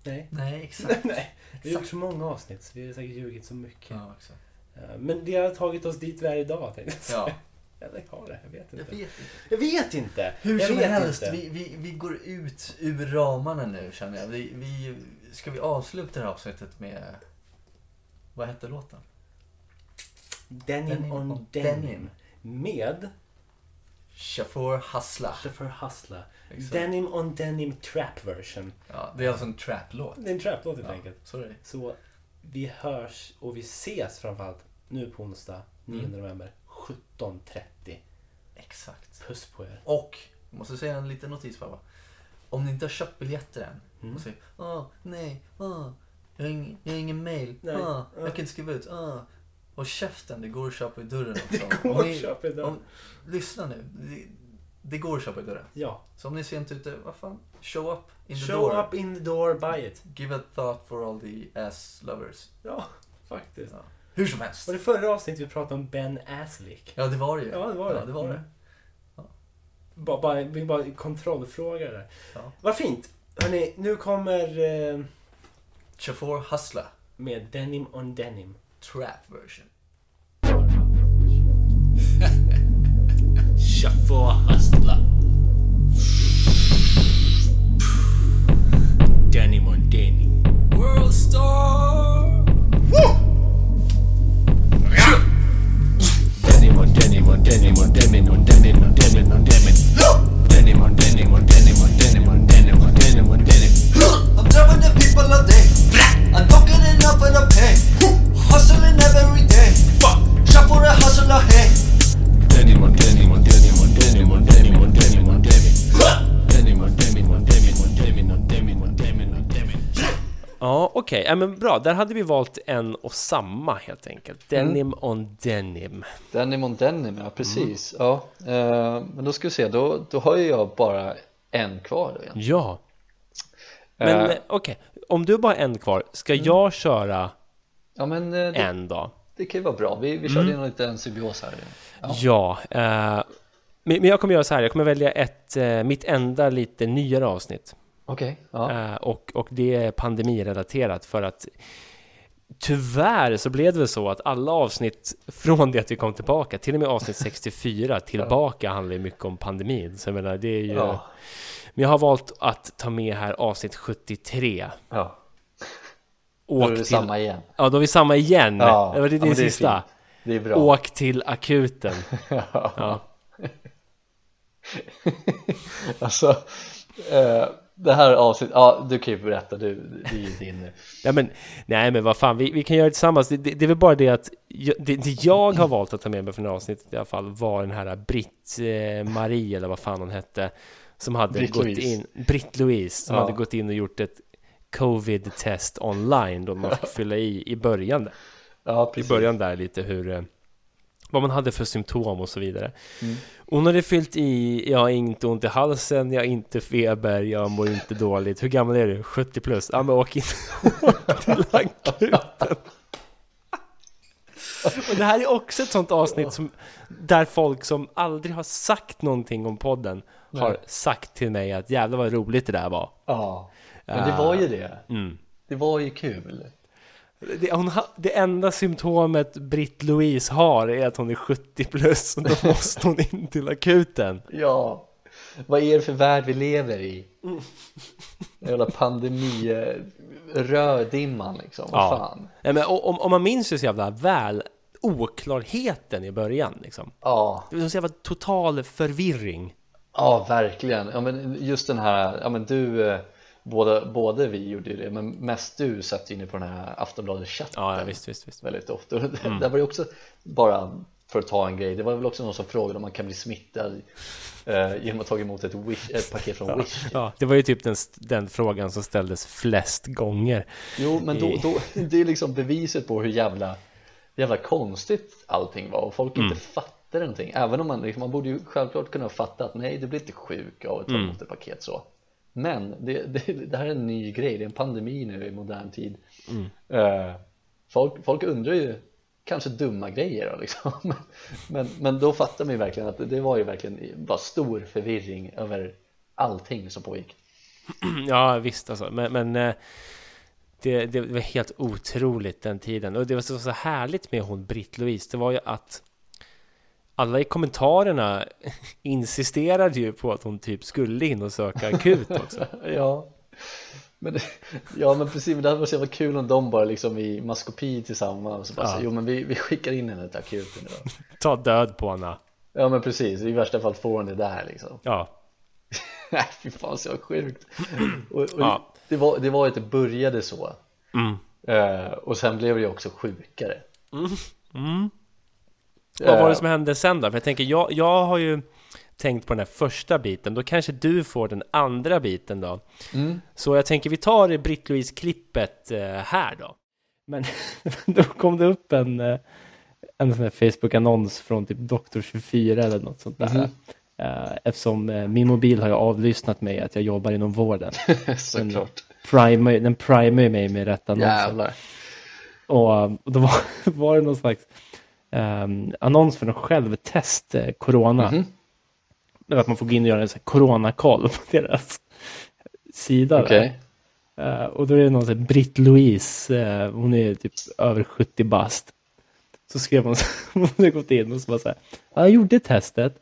Nej. Nej, exakt. Nej, vi har gjort så många avsnitt så vi har säkert ljugit så mycket. Ja. Eh, Men det har tagit oss dit vi är idag tänkte jag säga. Ja. Eller har det? Jag vet Jag inte. vet inte. Jag vet inte! Hur jag som vet helst, inte. vi, vi, vi går ut ur ramarna nu känner jag. Vi, vi, ska vi avsluta det här avsnittet med... Vad hette låten? Denim, Denim on on denim. denim. Med Chauffeur Hustla. Chaufför Hustla. Exakt. Denim on denim trap version. Ja, det är alltså en trap-låt. Det är en trap-låt helt Ja, enkelt. sorry. Så vi hörs och vi ses framförallt nu på onsdag 9 Mm. november 17.30. Exakt. Puss på er. Och, jag måste säga en liten notis bara. Om ni inte har köpt biljetter än Mm. och säger åh nej, åh, jag har ingen, jag har ingen mail, Nej, åh, ja. jag kan inte skriva ut, åh. Och käften, det går att köpa i dörren också. Det går Om att ni- köpa idag. om, Lyssna nu, det, det går att köpa i dörren. Ja. Så om ni är sent ute, vad fan, show up in the Show door. up in the door, buy it. Give a thought for all the ass lovers. Ja, faktiskt. Ja. Hur som helst. Var det förra avsnittet vi pratade om Ben Aslick? Ja, det var det ju. Ja, det var det. Ja, det, var det. Mm. Bara, bara, vi bara kontrollfråga där. Ja. Vad fint! Hörni, nu kommer eh, Chauffeur Hustla, med Denim on Denim. trap version. Chaufför hustler. Danny Mondani. World star. Denim on denim on denim on denim on denim on denim on denim. Denim on denim on denim on denim on denim on denim on denim. I'm driving the people all day. I'm talking enough and I'm. Hustling every day. Shop for a hustle ahead. Denim on denim on denim on denim on Ja, okej. Ja, men bra. Där hade vi valt en och samma helt enkelt. Denim on denim. Denim on denim, ja precis. Ja, eh, men då ska vi se, då, då har ju jag bara en kvar då igen. Ja. Men Eh. eh, okej, om du bara har en kvar, ska jag köra Ja men eh, det, en då? det kan ju vara bra, vi, vi körde mm. lite en symbios här. Ja. Ja, eh, men, men jag kommer göra så här, jag kommer välja ett, eh, mitt enda lite nyare avsnitt. Okej, ja. Eh, och, och det är pandemirelaterat för att Tyvärr så blev det väl så att alla avsnitt från det att vi kom tillbaka, till och med avsnitt 64 tillbaka handlar ju mycket om pandemin. Så jag menar, det är ju... Ja. Men jag har valt att ta med här avsnitt 73. ja. Åk Då är det till... samma igen. Ja, då är vi samma igen. Ja, det var ja, din men det sista. Det är bra. Åk till akuten. ja. Ja. alltså, eh, det här avsnittet, ja du kan ju berätta, du, det är ju din nu. Nej men, nej men vad fan, vi, vi kan göra det tillsammans. Det, det, det är väl bara det att jag, det, det jag har valt att ta med mig från avsnittet i alla fall var den här Britt-Marie eller vad fan hon hette. Som hade gått Britt-Louise. in, Britt-Louise, som Ja. hade gått in och gjort ett covid-test online då man fick fylla i i början. Där. Ja I precis. början där lite hur eh, vad man hade för symptom och så vidare. Mm. Hon hade fyllt i, jag har inte ont i halsen, jag har inte feber, jag mår inte dåligt. Hur gammal är du? 70 plus? Ja men åk in åk till akuten. Och det här är också ett sånt avsnitt som, där folk som aldrig har sagt någonting om podden har Nej. sagt till mig att jävlar vad roligt det där var. Ja, men det var ju det. Mm. Det var ju kul. Det, hon ha, det enda symptomet Britt-Louise har är att hon är 70 plus och då måste hon in till akuten. Ja, vad är det för värld vi lever i? Den jävla pandemi rödimman liksom, vad Ja. fan Nej, men, om, om man minns ju så jävla väl oklarheten i början liksom. Ja, Det var så jävla total förvirring. ja verkligen, ja, men just den här, ja men du eh, Både, både vi gjorde ju det, men mest du satt ju inne på den här Aftonbladet-chatten Ja, ja visst, visst, visst. väldigt ofta. Det- Där var det också, bara för att ta en grej, det var väl också någon som frågade om man kan bli smittad eh, genom att ta emot ett, wish, ett paket från Wish. Ja, det var ju typ den, den frågan som ställdes flest gånger. Jo, men då, då, det är liksom beviset på hur jävla, jävla konstigt allting var och folk inte fattade någonting. Även om man, liksom, man borde ju självklart kunna fatta att nej, du blir inte sjuk av att ta emot ett paket så. Men det, det, det här är en ny grej, det är en pandemi nu i modern tid. Eh, folk, folk undrar ju kanske dumma grejer då, liksom. men, men, men då fattar man ju verkligen att det var ju verkligen bara stor förvirring över allting som pågick. Ja, visst alltså. Men, men eh, det, det var helt otroligt den tiden. Och det var så, så härligt med hon Britt-Louise. Det var ju att alla i kommentarerna insisterade ju på att hon typ skulle in och söka akut också. Ja men, ja men precis, men det hade varit så jävla kul om de bara liksom i maskopi tillsammans och bara Ja. så, Jo men vi, vi skickar in henne till akuten idag Ta död på henne. Ja men precis, i värsta fall får hon det där liksom Ja, Nej fy fan så sjukt Och, och Ja. det, var, det var ju att det började så Mm. eh, Och sen blev det ju också sjukare Mm. Vad var Eh, det som hände sen då? För jag tänker, jag, jag har ju tänkt på den här första biten. Då kanske du får den andra biten då. Mm. Så jag tänker vi tar Britt-Louise-klippet eh, här då. Men då kom det upp en, eh, en sån här Facebook-annons från typ Doktor24 eller något sånt där. Eh, Eftersom eh, min mobil har ju avlyssnat mig att jag jobbar inom vården. Såklart den primar ju mig med rätt annonser. Jävlar Och, och då var, var det någon slags um, annons för en självtest, eh, corona. Det var att man får gå in och göra en coronakoll på deras sida. där. Okej Eh, och då är det någon sån här Britt-Louise, eh, hon är typ över 70 bast. Så skrev hon, hon hade gått in och så bara så här. "Ja, Jag gjorde testet.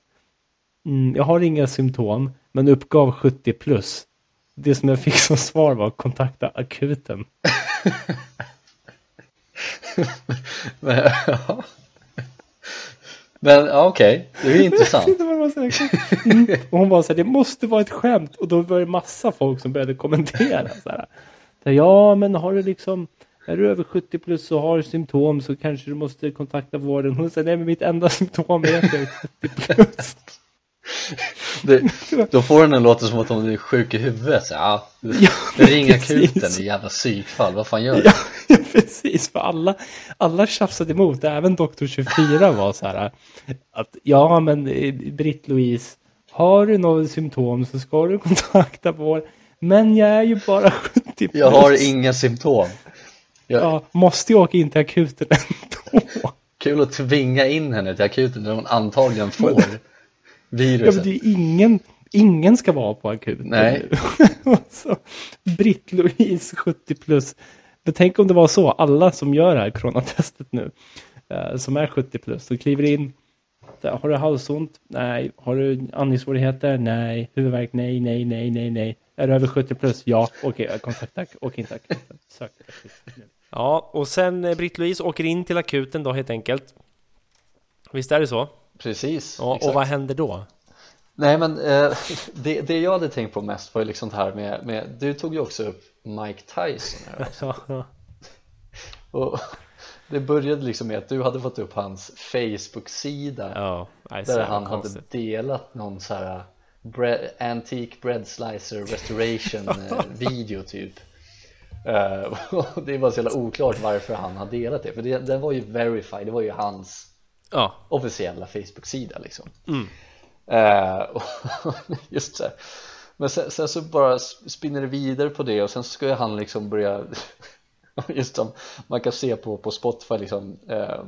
Mm, jag har inga symptom, men uppgav 70 plus. Det som jag fick som svar var kontakta akuten. Men, ja. Men ja, okej, det är intressant. Bara så här, mm. Och hon var så här, det måste vara ett skämt. Och då var det massa folk som började kommentera. Så här, Ja, men har du liksom, är du över 70 plus och har symptom så kanske du måste kontakta vården. Hon säger, nej men mitt enda symptom är att jag är 70 plus. Det, då får den låta som att hon är sjuk i huvudet. Så, ja, Ja, ring akuten, det jävla psykfall. Vad fan gör du? Ja, precis. För alla, alla tjafsade emot. Även Doktor 24 var så här. Att ja, men eh, Britt-Louise, har du några symptom så ska du kontakta vår. Men jag är ju bara 70 plus. Jag har inga symptom. Jag, Ja, måste jag åka in till akuten ändå? Kul att tvinga in henne till akuten där hon antagligen får Ja, men viruset. det är ingen, ingen ska vara på akuten Nej. Britt-Louise 70 plus. Men tänk om det var så, alla som gör det här coronatestet nu, eh, som är 70 plus, och kliver in. Har du halsont? Nej. Har du andningssvårigheter? Nej. Huvudvärk? Nej, nej, nej, nej, nej. Är du över 70 plus? Ja. Okej, kontakta, åk in till akuten. Sök. Ja, och sen eh, Britt-Louise åker in till akuten då helt enkelt. Visst är det så? Precis. Ja, och vad händer då? Nej men eh, det, det jag hade tänkt på mest var ju liksom det här med, med du tog ju också upp Mike Tyson här. Ja, och det började liksom med att du hade fått upp hans Facebook-sida ja, där han hade konstigt. delat någon så här bread, Antique Bread Slicer Restoration eh, video typ Eh, och det var så jävla oklart varför han har delat det för det, den var ju verified, det var ju hans Ja, officiella Facebook-sida liksom. Mm. Eh, just så här. Men sen, sen så bara spinner det vidare på det och sen så ska ju han liksom börja just som man kan se på, på Spotify liksom eh,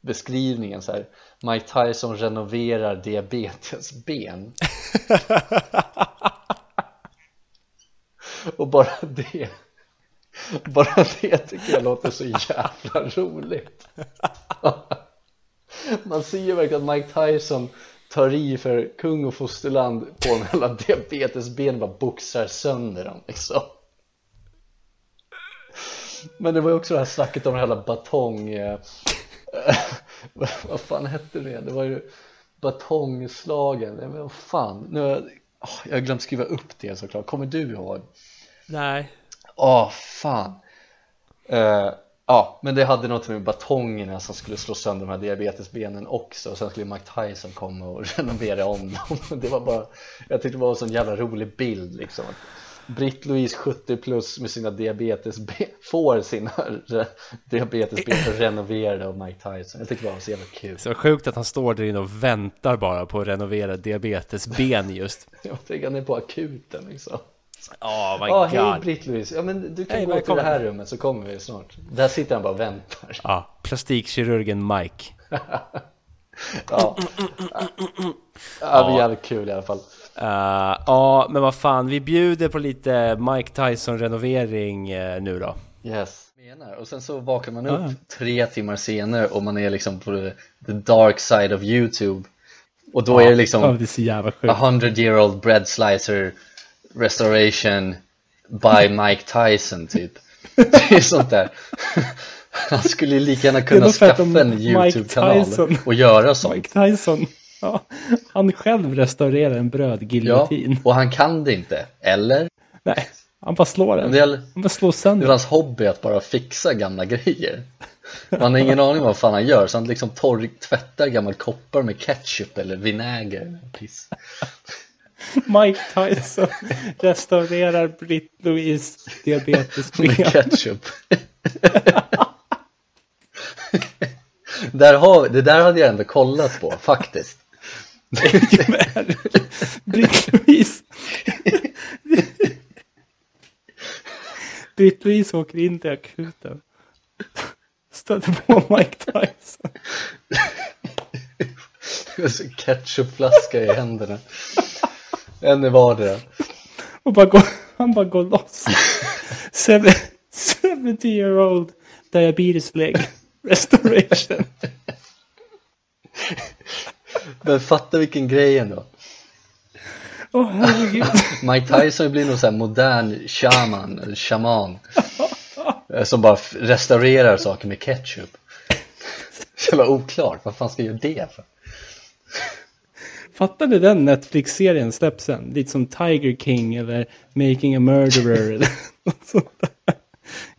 beskrivningen så här. Mike Tyson renoverar diabetesben och bara det bara det tycker jag låter så jävla roligt man ser ju verkligen att Mike Tyson tar i för kung och fosterland på en jävla diabetesben och bara boxar sönder dem liksom men det var ju också det här snacket om den jävla batong eh, vad vad fan hette det? Det var ju batongslagen, men vad fan nu har jag, åh, jag har glömt skriva upp det såklart, kommer du ihåg? nej. Åh fan Eh, Ja, men det hade något med batongerna som skulle slå sönder de här diabetesbenen också. Och sen skulle Mike Tyson komma och renovera om dem. Det var bara, jag tyckte det var en sån jävla rolig bild liksom. Britt-Louise 70 plus med sina diabetesben får sina re- diabetesben renoverade av Mike Tyson. Jag tyckte det var så jävla kul. Så sjukt att han står där inne och väntar bara på att renovera diabetesben just. jag tänker han är på akuten liksom Oh my Ja, hej god. Britt-Louise, ja men du kan Hej, gå till välkommen. det här rummet så kommer vi snart Där sitter han bara och väntar Ja, plastikkirurgen Mike. Ja, ja det är jävligt kul i alla fall Eh, ja, men vad fan, vi bjuder på lite Mike Tyson renovering eh, nu då. Yes menar. Och sen så vakar man upp tre timmar senare och man är liksom på the, the dark side of YouTube Och då är det liksom Ja, det är så jävla A sjukt. hundred year old bread slicer restoration by Mike Tyson typ Det är sånt där Han skulle ju lika gärna kunna skaffa en YouTube-kanal och göra sånt Mike Tyson. Ja, han själv restaurerar en Ja, brödgiljotin. och han kan det inte, eller? Nej, han bara slår den. är, Han bara slår det är sönder hans hobby att bara fixa gamla grejer Man har ingen aning om vad fan han gör så han liksom torr, tvättar gammal koppar med ketchup eller vinäger Piss. Mike Tyson restaurerar Britt-Louise med diabetesben. ketchup där har, Det där hade jag ändå kollat på faktiskt Britt-Louise. Britt-Louise åker in till akuten. Stöter på Mike Tyson. Så Ketchupflaska i händerna En i vardera Och bara går, han bara går loss. Seven- 70 year old diabetes leg. Restoration. Men fatta vilken grej ändå. Åh herregud. Mike Tyson blir någon sån här modern shaman, eller shaman eh, Som bara restaurerar saker med ketchup Så jävla oklart, vad fan ska jag göra det för? Fattar ni den Netflix-serien släpps sen? Lite som Tiger King eller Making a Murderer eller något sånt där.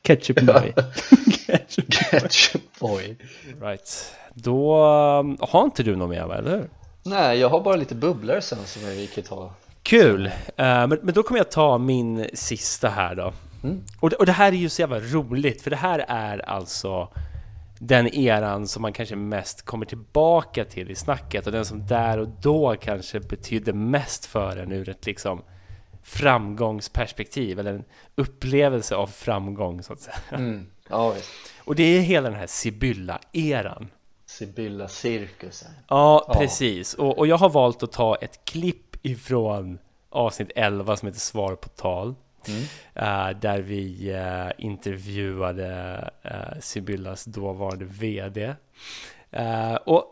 Ketchup Boy. Ketchup. Ketchup boy Right. Då um, har inte du något mer eller hur? Nej, jag har bara lite bubblor sen som vi kan ta Kul! Eh, men, men då kommer jag ta min sista här då. Och, det, och det här är ju så jävla roligt, för det här är alltså den eran som man kanske mest kommer tillbaka till i snacket och den som där och då kanske betydde mest för en ur ett liksom framgångsperspektiv eller en upplevelse av framgång så att säga. mm. Ja Och det är hela den här Sibylla-eran. Sibylla cirkusen Ja, Ja. precis. Och, och jag har valt att ta ett klipp ifrån avsnitt 11 som heter Svar på tal. Eh, där vi eh, intervjuade uh, Sibyllas dåvarande VD. Eh, och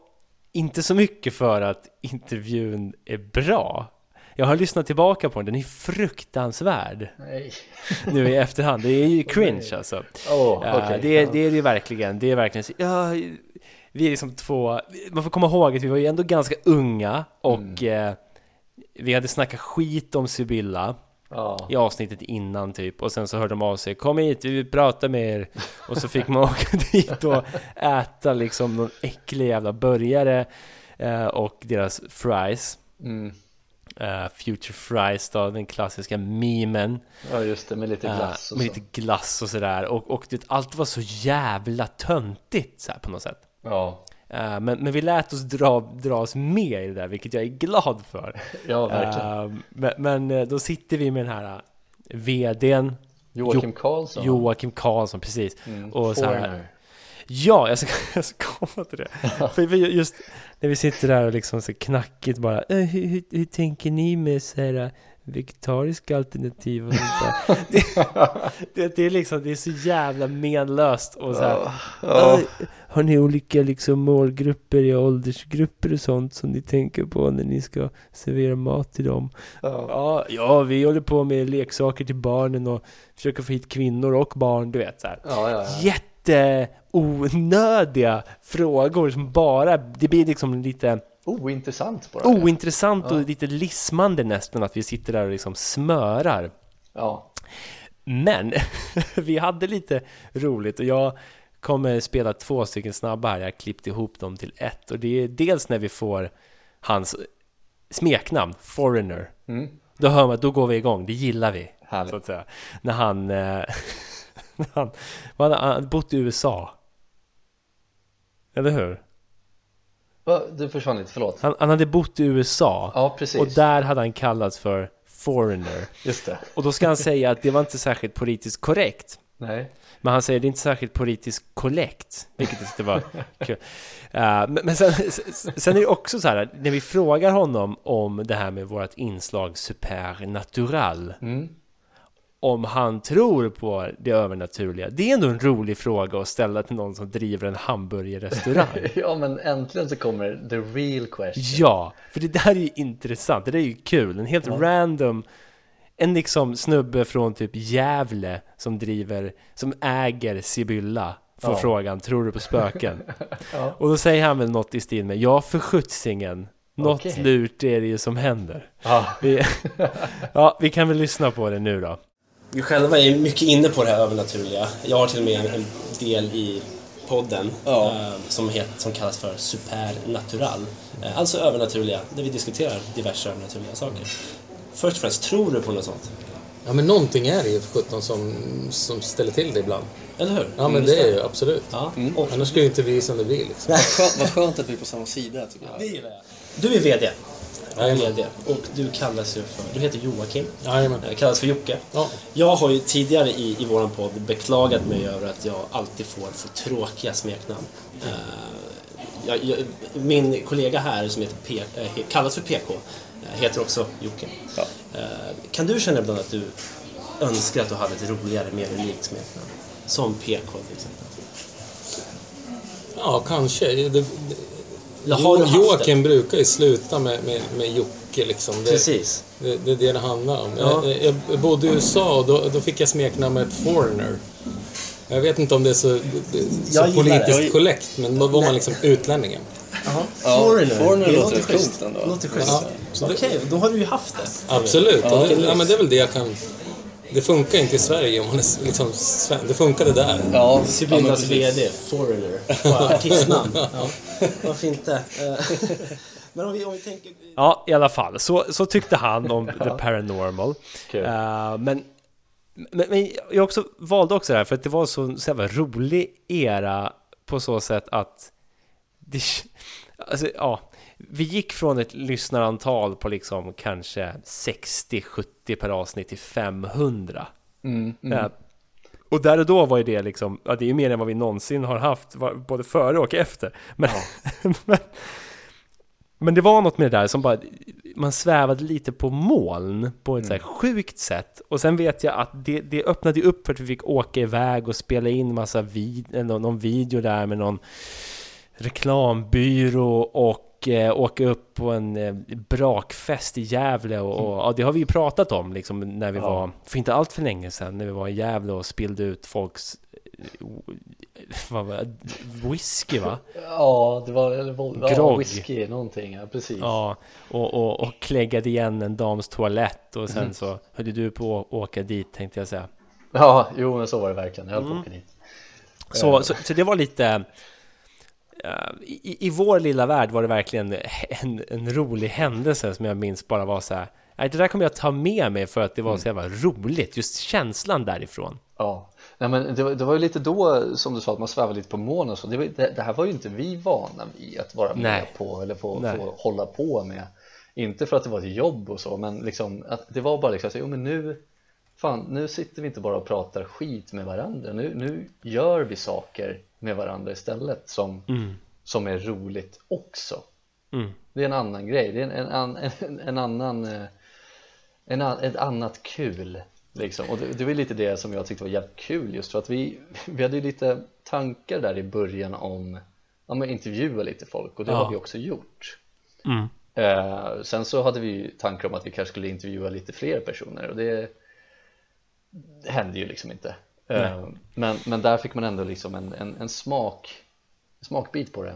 inte så mycket för att intervjun är bra. Jag har lyssnat tillbaka på den, den är fruktansvärd Nej, nu i efterhand. Det är ju cringe alltså. Ja, okej det, är, det är det verkligen. Det är verkligen ja, vi är liksom två, man får komma ihåg att vi var ju ändå ganska unga och eh, vi hade snackat skit om Sibylla Ja, i avsnittet innan typ. Och sen så hörde de av sig Kom hit, vi vill prata med er. Och så fick man åka dit och äta liksom någon äcklig jävla burgare eh, och deras fries. Mm. eh, Future fries då, den klassiska memen ja just det, med lite Eh, glass och med så. lite glass och sådär. Och, och det, allt var så jävla töntigt så här, på något sätt. Ja, Eh, men, men vi lät oss dra, dras med i det där, vilket jag är glad för ja verkligen Eh, men, men eh, då sitter vi med den här VDn Joakim Karlsson Joakim Karlsson, precis mm. och så här. Ja, jag ska, jag ska komma till det. För vi just när vi sitter där och liksom så knackigt bara "Eh, hur, hur, hur tänker ni med så här vegetariska alternativ och sånt där? det, det, det är liksom, det är så jävla menlöst och så här, Ja, "Eh, Har ni olika liksom målgrupper i åldersgrupper och sånt som ni tänker på när ni ska servera mat till dem? ja. Ja, ja vi håller på med leksaker till barnen och försöker få hit kvinnor och barn, du vet så här Ja, ja, ja. jätteonödiga frågor som bara, det blir liksom lite Ointressant bara ointressant Ja. och lite lismande nästan att vi sitter där och liksom smörar. Ja, Men vi hade lite roligt och jag kommer spela två stycken snabba här, jag har klippt ihop dem till ett och det är dels när vi får hans smeknamn, Foreigner. mm. Då hör man att då går vi igång, det gillar vi. härligt Så att säga. När han, eh, när han, han han bott i USA. Eller hur? Du försvann lite, förlåt Han, han hade bott i USA. Ja, precis och där hade han kallats för foreigner. Just det Och då ska han säga att det var inte särskilt politiskt korrekt. Nej Men han säger det är inte särskilt politiskt korrekt, vilket jag tyckte var kul. Eh, men sen, sen är det också så här, när vi frågar honom om det här med vårt inslag supernatural, mm. om han tror på det övernaturliga. Det är ändå en rolig fråga att ställa till någon som driver en hamburgerrestaurang. Ja men äntligen så kommer the real question ja, för det där är ju intressant, det där är ju kul. En helt random, en liksom snubbe från typ Gävle som driver, som äger Sibylla. Får Ja. frågan, tror du på spöken? Ja. Och då säger han väl något i stil med, ja för skjutsingen. Något Okej. lurt är det ju som händer. Ja, Vi, ja, vi kan väl lyssna på det nu då. Vi själva är mycket inne på det här övernaturliga. Jag har till och med en del i podden eh, som, het, som kallas för Supernatural. Eh, alltså övernaturliga, där vi diskuterar diverse övernaturliga saker. Först och främst, tror du på något sånt? Ja men någonting är det ju för sjutton som, som ställer till det ibland. Eller hur? Ja men det är ju absolut. Ja, och Annars skulle ju inte bli som det blir liksom. Vad skönt, vad skönt att vi är på samma sida tycker jag. det gillar jag. Du är VD. VD. Och du kallas ju för, du heter Joakim. Jajamän. Kallas för Jocke. Ja. Jag har ju tidigare i, i våran podd beklagat mig över att jag alltid får för tråkiga smeknamn. Eh, jag, jag, min kollega här som heter P, he- kallas för PK heter också Jocke. Eh, kan du känna ibland att du önskar att du hade ett roligare, mer unikt smeknamn? Som PK till exempel. Ja, kanske. Det, det, haft Joakim brukar ju sluta med, med, med Jocke liksom. Det, Precis. Det, det är det det handlar om. Ja. Jag, jag bodde i USA och då, då fick jag smeknamnet Foreigner. Jag vet inte om det är så, det, så det. politiskt korrekt, men då var man liksom utlänningen. Jaha. Ja, Foreigner. Foreigner Det låter schysst. ändå. Låter schysst. Ja, så det- Okej, då har du ju haft det. Absolut. Ja, det, ja, men det är väl det jag kan... Det funkar inte i Sverige om man är liksom sven- Det funkade där. Ja, ja Sibyllas precis. VD, Foreigner. Artistnamn. Ja. Varför inte? Eh, Men om vi, om vi tänker... Ja, i alla fall. Så, så tyckte han om The Paranormal. Eh, men, men, men jag också valde också det här för att det var så, så jävla rolig era på så sätt att det, alltså, ja, vi gick från ett lyssnarantal på liksom kanske 60-70 per avsnitt till 500. Mm, Eh, och där och då var ju det liksom, ja det är ju mer än vad vi någonsin har haft, både före och efter. Men, men, men det var något med det där som bara, man svävade lite på moln på ett så här sjukt sätt. Och sen vet jag att det, det öppnade upp för att vi fick åka iväg och spela in massa vid, någon video där med någon reklambyrå och eh, åka upp på en eh, brakfest i Gävle och, och ja, det har vi ju pratat om liksom när vi Ja. var, för inte allt för länge sedan, när vi var i Gävle och spillde ut folks eh, vad var det? whisky va? Ja, det var eller, ja, whisky, någonting, ja precis. Ja, och, och, och kläggade igen en dams toalett och sen så höll du på att åka dit tänkte jag säga. Ja, jo men så var det verkligen, jag höll Mm. på att åka dit. Så, så, så det var lite... eh, i, I vår lilla värld var det verkligen en, en rolig händelse som jag minns bara var så här. Nej, det där kommer jag ta med mig för att det var så jävla roligt, just känslan därifrån. Ja, Nej, men det, var, det var ju lite då som du sa att man svävade lite på moln och så. Det, var, det, det här var ju inte vi vana vid att vara med Nej. på eller få, få hålla på med. Inte för att det var ett jobb och så, men liksom att det var bara liksom så, jo men nu Fan, nu sitter vi inte bara och pratar skit med varandra. Nu, nu gör vi saker med varandra istället som, som är roligt också. Mm. Det är en annan grej. Det är en, en, en, en annan eh, en, ett annat kul liksom. och det, det var lite det som jag tyckte var jävligt kul just för att vi, vi hade ju lite tankar där i början om ja, men intervjua lite folk och det Ja. har vi också gjort Mm. eh, sen så hade vi tankar om att vi kanske skulle intervjua lite fler personer och det, det hände ju liksom inte eh, men, men där fick man ändå liksom en, en, en smak smakbit på det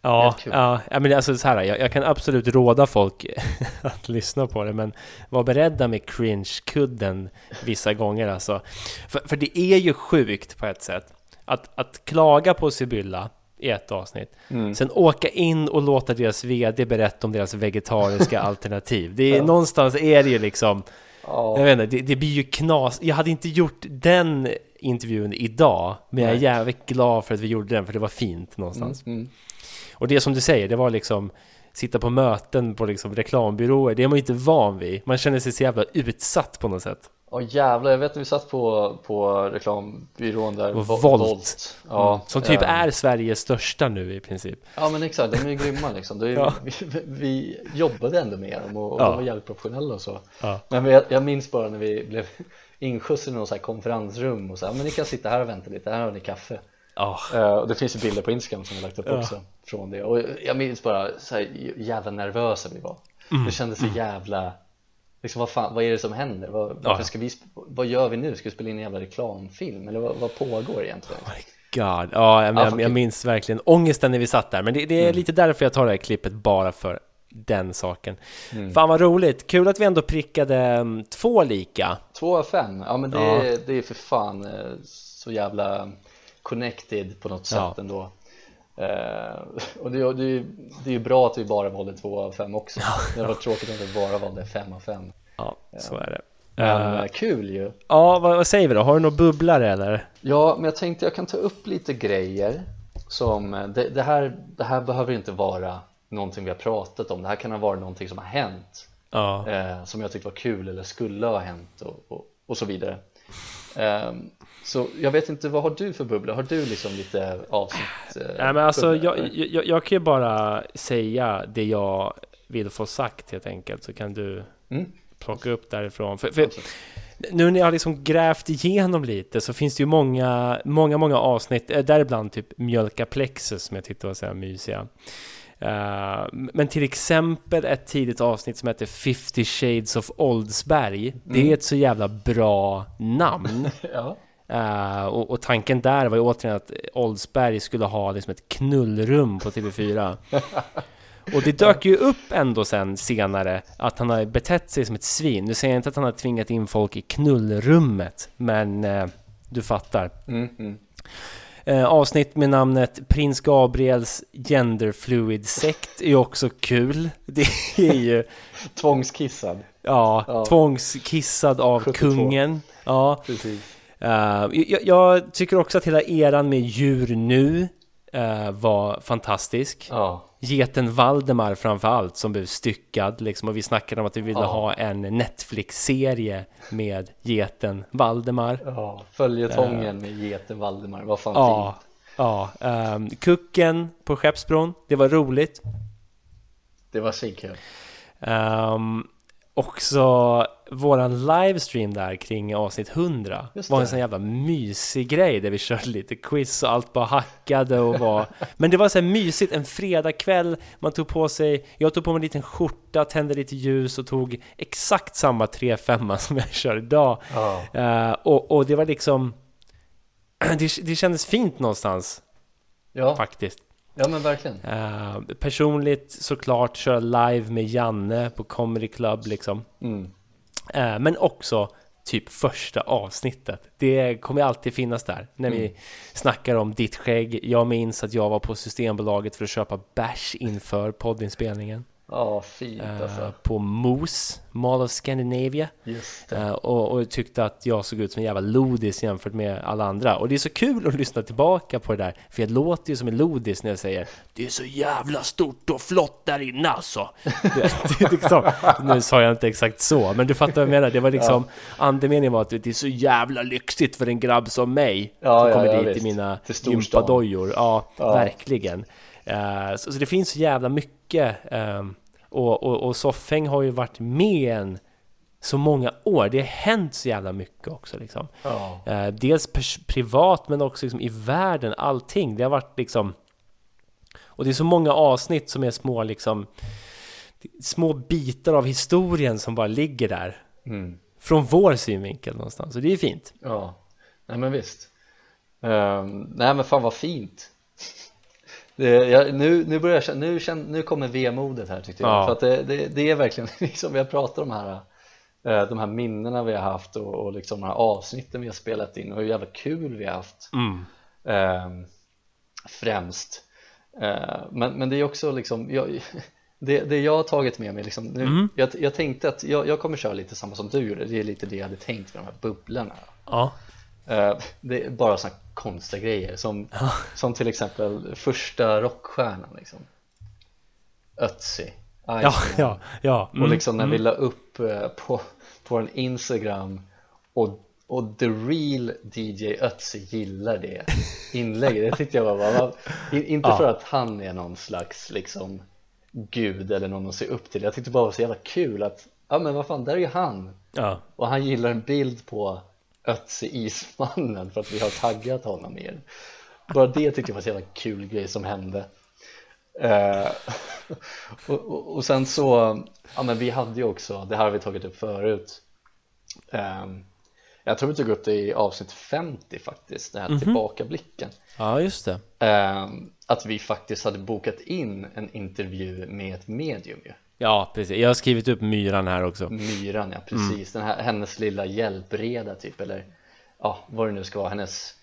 Ja, ja, ja, men alltså så här, jag, jag kan absolut råda folk att lyssna på det, men var beredda med cringe-kudden vissa gånger alltså. För, för det är ju sjukt på ett sätt att, att klaga på Sibylla i ett avsnitt, Mm. sen åka in och låta deras VD berätta om deras vegetariska alternativ. Det är, Någonstans är det ju liksom, ja, jag vet inte, det, det blir ju knas. Jag hade inte gjort den intervjun idag, men jag är jävligt glad för att vi gjorde den, för det var fint någonstans. mm. Och det som du säger, det var liksom sitta på möten på liksom reklambyråer, det är man ju inte van vid. Man känner sig så jävla utsatt på något sätt. Ja jävlar, jag vet när vi satt på, på reklambyrån där Och Vo- Volt. Ja, Mm. Som typ eh, är Sveriges största nu i princip. Ja men exakt, de är ju grymma liksom det är, Ja. vi, vi jobbade ändå med dem och, och Ja. de var jävligt professionella och så Ja. Men jag, jag minns bara när vi blev inskjutsade i något så här konferensrum och så här, men ni kan sitta här och vänta lite, här har ni kaffe Ja, Eh, och det finns ju bilder på Instagram som vi lagt upp Ja. också från det och jag minns bara så här jävla nervösa vi var Mm. Det kändes så jävla Liksom vad fan, vad är det som händer? Vad, Ja. ska vi, vad gör vi nu? Ska vi spela in en jävla reklamfilm? Eller vad, vad pågår egentligen? God. Ja, jag, Ja, jag, minns verkligen ångesten när vi satt där. Men det, det är Mm. lite därför jag tar det här klippet, bara för den saken. Mm. Fan vad roligt! Kul att vi ändå prickade mm, två lika. Två av fem, ja men det, Ja. är, det är för fan eh, så jävla connected på något sätt Ja. ändå eh, Och det, det, är det är ju bra att vi bara valde två av fem också Det var tråkigt om vi bara valde fem av fem Ja, så är det. Men Eh, eh, kul ju ja, vad, vad säger vi då? Har du några bubblare eller? Ja, men jag tänkte jag kan ta upp lite grejer som, eh, det, det, här, det här behöver inte vara någonting vi har pratat om Det här kan ha varit någonting som har hänt Ja. eh, som jag tyckte var kul eller skulle ha hänt och, och, och så vidare Ehm, Så jag vet inte, vad har du för bubbla? Har du liksom lite avsnitt? eh, Nej men alltså jag, jag, jag kan ju bara säga det jag vill få sagt helt enkelt så kan du Mm. plocka upp därifrån. För, för, nu när jag har liksom grävt igenom lite så finns det ju många, många, många avsnitt, eh, däribland typ Mjölka Plexus som jag tyckte var så här mysiga. Uh, men till exempel ett tidigt avsnitt som heter 50 Shades of Oldsberg. Det är Mm. ett så jävla bra namn. Ja. Uh, och, och tanken där var ju återigen att Oldsberg skulle ha liksom ett knullrum på TV4. Och det dök ju upp ändå sen senare att han har betett sig som ett svin. Nu säger jag inte att han har tvingat in folk i knullrummet, men eh, du fattar. Mm, mm. Eh, avsnitt med namnet Prins Gabriels genderfluid sekt är ju också kul. Det är ju, Tvångskissad. ja, Ja. tvångskissad av 72. kungen. Ja, Precis. Eh, jag, jag tycker också att hela eran med djur nu eh, var fantastisk. Ja. Geten Valdemar framför allt som blev styckad liksom, och vi snackade om att vi ville Ja. ha en Netflix-serie med geten Valdemar. Ja, följetongen med geten Valdemar, vad fan Ja, fint. ja. ehm, kucken på Skeppsbron, det var roligt. Det var svinkul. Um, också våran livestream där kring avsnitt 100 Just var en sån jävla mysig grej där vi körde lite quiz och allt bara hackade och var Men det var så här mysigt, en fredagkväll. Man tog på sig, jag tog på mig en liten skjorta, tände lite ljus och tog exakt samma 3-5 som jag kör idag. Ja. Eh, och, och det var liksom det, det kändes fint någonstans. Ja, faktiskt ja men verkligen. Eh, Personligt såklart köra live med Janne på Comedy Club liksom Mm. Eh, Men också typ första avsnittet. Det kommer alltid finnas där. När Mm. vi snackar om ditt skägg. Jag minns att jag var på Systembolaget för att köpa bärs inför poddinspelningen. Ja, fint Eh, alltså. På Moose, Mall of Scandinavia. Eh, och, och tyckte att jag såg ut som en jävla lodis jämfört med alla andra. Och det är så kul att lyssna tillbaka på det där. För jag låter ju som en lodis när jag säger Det är så jävla stort och flott där inne alltså. det, det, liksom, nu sa jag inte exakt så, men du fattar vad jag menar. Det var liksom, andemeningen var att det är så jävla lyxigt för en grabb som mig. Ja, som ja, kommer ja, dit i visst. mina Till storstan. gympadojor. Ja, Ja. verkligen. Eh, så, så det finns så jävla mycket. Ehm, och, och, och Soffhäng har ju varit med en så många år. Det har hänt så jävla mycket också liksom. Ja. Eh, dels privat men också liksom i världen, allting. Det har varit liksom... Och det är så många avsnitt som är små liksom... Små bitar av historien som bara ligger där. Mm. Från vår synvinkel någonstans. Och det är fint. Ja, nej men visst. Ehm, nej men fan vad fint. Det, jag, nu, nu, börjar jag, nu, nu kommer vemodet här tyckte jag. Ja. För att det, det, det är verkligen liksom, vi har pratat om de här, eh, de här minnena vi har haft och, och liksom de här avsnitten vi har spelat in och hur jävla kul vi har haft. Mm. Ehm, främst. Eh, men, men det är också liksom, jag, det, det jag har tagit med mig liksom, nu, Mm. jag, jag tänkte att jag, jag kommer köra lite samma som du gjorde, det är lite det jag hade tänkt med de här bubblorna. Ja. Eh, det är bara sådana konstiga grejer som, som till exempel första rockstjärnan liksom. Ötzi, Ja, ja, ja. Och Mm, liksom när mm. vi la upp eh, på, på en Instagram och, och the real DJ Ötzi gillar det inlägget. Det tyckte jag var, var inte Ja. för att han är någon slags liksom gud eller någon att se upp till. Jag tyckte bara det var så jävla kul att, ja men vad fan, där är ju han. Ja. Och han gillar en bild på Ötzi Ismannen för att vi har taggat honom i den. Bara det tyckte jag var en jävla kul grej som hände. Eh, och, och, och sen så, ja men vi hade ju också, det här har vi tagit upp förut. Ehm, jag tror vi tog upp det i avsnitt 50 faktiskt, den här tillbakablicken. ja, just det. Ehm, att vi faktiskt hade bokat in en intervju med ett medium ju. Ja, precis. Jag har skrivit upp myran här också. Myran, ja precis. Den här, hennes lilla hjälpreda typ, eller ja, vad det nu ska vara, hennes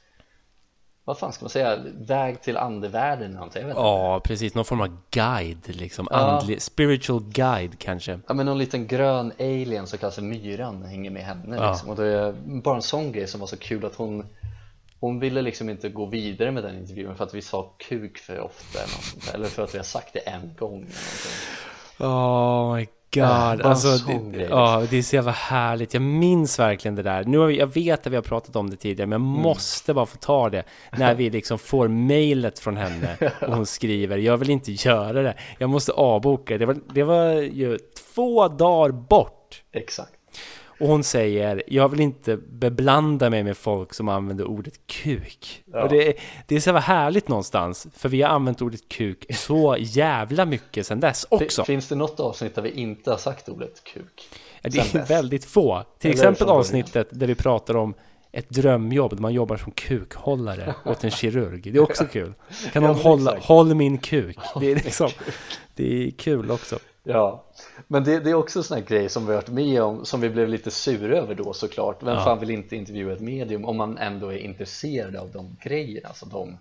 vad fan ska man säga, väg till andevärlden eller någonting, jag vet inte. Ja, precis. Någon form av guide liksom. Ja. Andlig, spiritual guide kanske. Ja men någon liten grön alien som kallas Myran hänger med henne Ja. liksom. och det är bara en sån grej som var så kul att hon hon ville liksom inte gå vidare med den intervjun för att vi sa kuk för ofta eller, något sånt där. eller för att vi har sagt det en gång eller någonting. Oh my god. en alltså, det, ja, det är så jävla härligt. Jag minns verkligen det där. Nu har vi, jag vet att vi har pratat om det tidigare, men jag Mm. måste bara få ta det. När vi liksom får mejlet från henne och hon skriver, jag vill inte göra det. Jag måste avboka. Det var, det var ju två dagar bort. Exakt. Och hon säger, jag vill inte beblanda mig med folk som använder ordet kuk. Ja. Och det, det är så härligt någonstans, för vi har använt ordet kuk så jävla mycket sedan dess också. Fin- Finns det något avsnitt där vi inte har sagt ordet kuk? Ja, Det är väldigt få. Till Eller exempel avsnittet där vi pratar om ett drömjobb där man jobbar som kukhållare åt en kirurg. Det är också kul. Kan någon hålla, håll min kuk. Det är liksom, det är kul också. Ja, men det, det är också en sån här grej som vi har varit med om som vi blev lite sura över då såklart. Vem Ja. fan vill inte intervjua ett medium om man ändå är intresserad av de grejerna som de,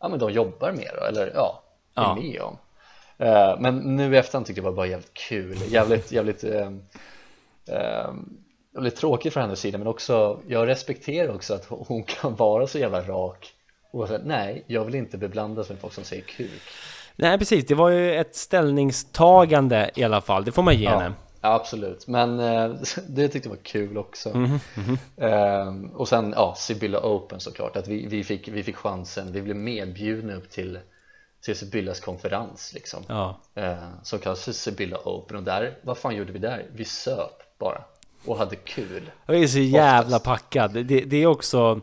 ja, men de jobbar med då, eller ja, är Ja. med om. Eh, Men nu i efterhand tyckte jag det var bara jävligt kul, jävligt, jävligt um, Jävligt tråkigt från hennes sida men också Jag respekterar också att hon kan vara så jävla rak. Och säga nej, jag vill inte beblandas med folk som säger kuk Nej, precis. Det var ju ett ställningstagande i alla fall. Det får man ge Ja, henne. ja absolut, men eh, det tyckte jag var kul också Mhm, Ehm, Och sen ja, Sibylla Open såklart, att vi, vi, fick, vi fick chansen, vi blev medbjudna upp till, till Sibyllas konferens liksom Ja. eh, Som kallas för Sibylla Open och där, vad fan gjorde vi där? Vi söp bara och hade kul Jag är så jävla Oftast. packad. Det, det är också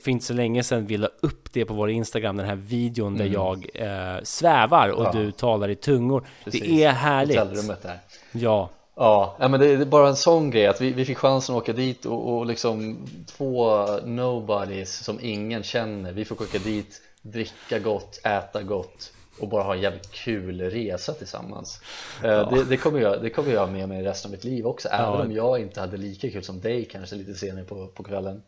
för inte så länge sedan vi la upp det på vår Instagram, den här videon där jag eh, svävar och Mm. Ja. du talar i tungor. Precis. Det är härligt. Hotellrummet där Ja, Ja, ja, men det är bara en sån grej att vi, vi fick chansen att åka dit och, och liksom två nobodies som ingen känner Vi fick åka dit, dricka gott, äta gott och bara ha en jävligt kul resa tillsammans Eh, det, det, kommer jag, det kommer jag med mig resten av mitt liv också Även Ja. om jag inte hade lika kul som dig kanske lite senare på, på kvällen Eh,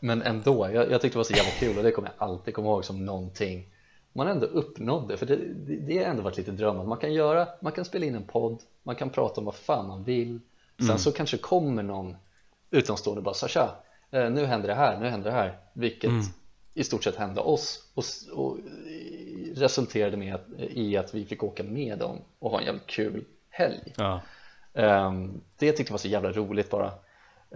Men ändå, jag, jag tyckte det var så jävla kul och det kommer jag alltid komma ihåg som någonting man ändå uppnådde, för det, det, det har ändå varit lite dröm att man kan göra, man kan spela in en podd, man kan prata om vad fan man vill. Sen så kanske kommer någon utomstående och bara tja, eh, nu händer det här, nu händer det här. Vilket i stort sett hände oss och, och resulterade med att, i att vi fick åka med dem och ha en jävligt kul helg. Ja. Ehm, Det tyckte jag var så jävla roligt bara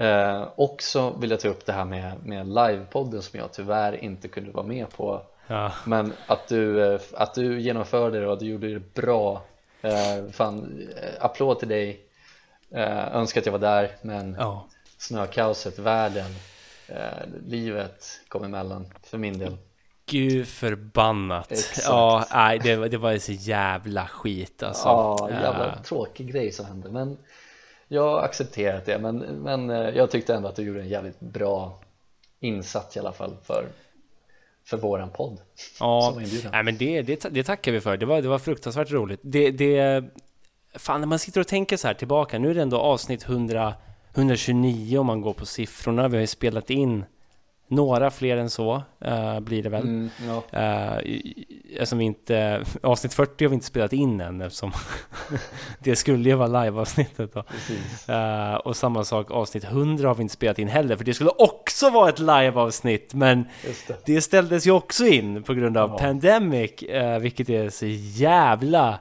uh, Också vill jag ta upp det här med, med livepodden som jag tyvärr inte kunde vara med på ja. Men att du, eh, att du genomförde det och du gjorde det bra uh, Fan, eh, applåd till dig uh, Önskar att jag var där men ja. snökaoset, världen, eh, livet kom emellan för min del Gud förbannat. Exakt. Ja, nej, det, var- det var så jävla skit alltså. Ja, jävla Eh, tråkig grej som hände men jag har accepterat det men, men eh, jag tyckte ändå att du gjorde en jävligt bra insats i alla fall för, för våran podd Ja, nej, men det, det, det tackar vi för. Det var, det var fruktansvärt roligt. Det, det, fan, när man sitter och tänker så här tillbaka, nu är det ändå avsnitt 100, 129 om man går på siffrorna. Vi har ju spelat in några fler än så, eh, blir det väl. Mm, ja. Uh, eftersom inte, avsnitt 40 har vi inte spelat in än eftersom det skulle ju vara live-avsnittet. Eh, och samma sak, avsnitt 100 har vi inte spelat in heller, för det skulle också vara ett live-avsnitt, men det. det ställdes ju också in på grund av Ja. pandemic, eh, vilket är så jävla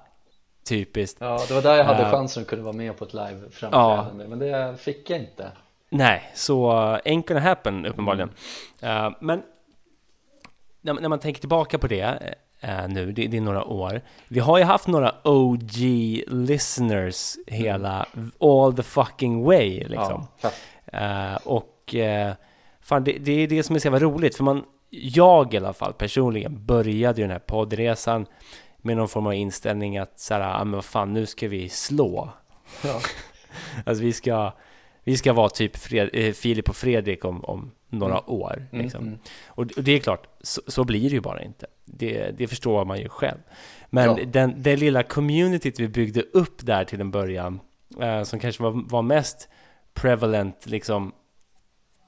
typiskt. Ja, det var där jag hade chansen att kunna vara med på ett live-framträdande men det fick jag inte Nej, så uh, ain't gonna happen uppenbarligen. Eh, men när, när man tänker tillbaka på det eh, nu, det, det är några år. Vi har ju haft några OG listeners hela all the fucking way liksom. ja. Eh, och uh, fan, det, det är det som är så jävla roligt, för man, jag i alla fall personligen började ju den här poddresan med någon form av inställning att så här, ah, men vad fan, nu ska vi slå. Ja. Alltså vi ska, vi ska vara typ Fred, eh, Filip och Fredrik om, om några år. Mm, Liksom. mm. Och, och det är klart, så, så blir det ju bara inte. Det, det förstår man ju själv. Men Ja. den, det lilla communityt vi byggde upp där till en början, eh, som kanske var, var mest prevalent liksom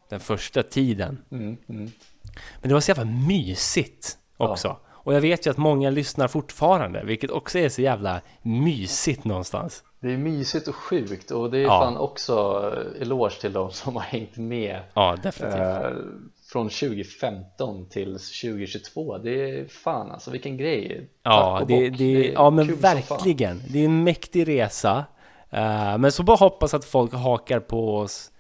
den första tiden. Mm, mm. Men det var så jävla mysigt också. Och jag vet ju att många lyssnar fortfarande, vilket också är så jävla mysigt någonstans. Det är mysigt och sjukt och det är Ja. fan också eh, eloge till de som har hängt med Ja, eh, från 2015 till 2022 det är fan alltså vilken grej Ja, det, bock. det, är ja men verkligen. Det är en mäktig resa. Eh, men så bara hoppas att folk hakar på oss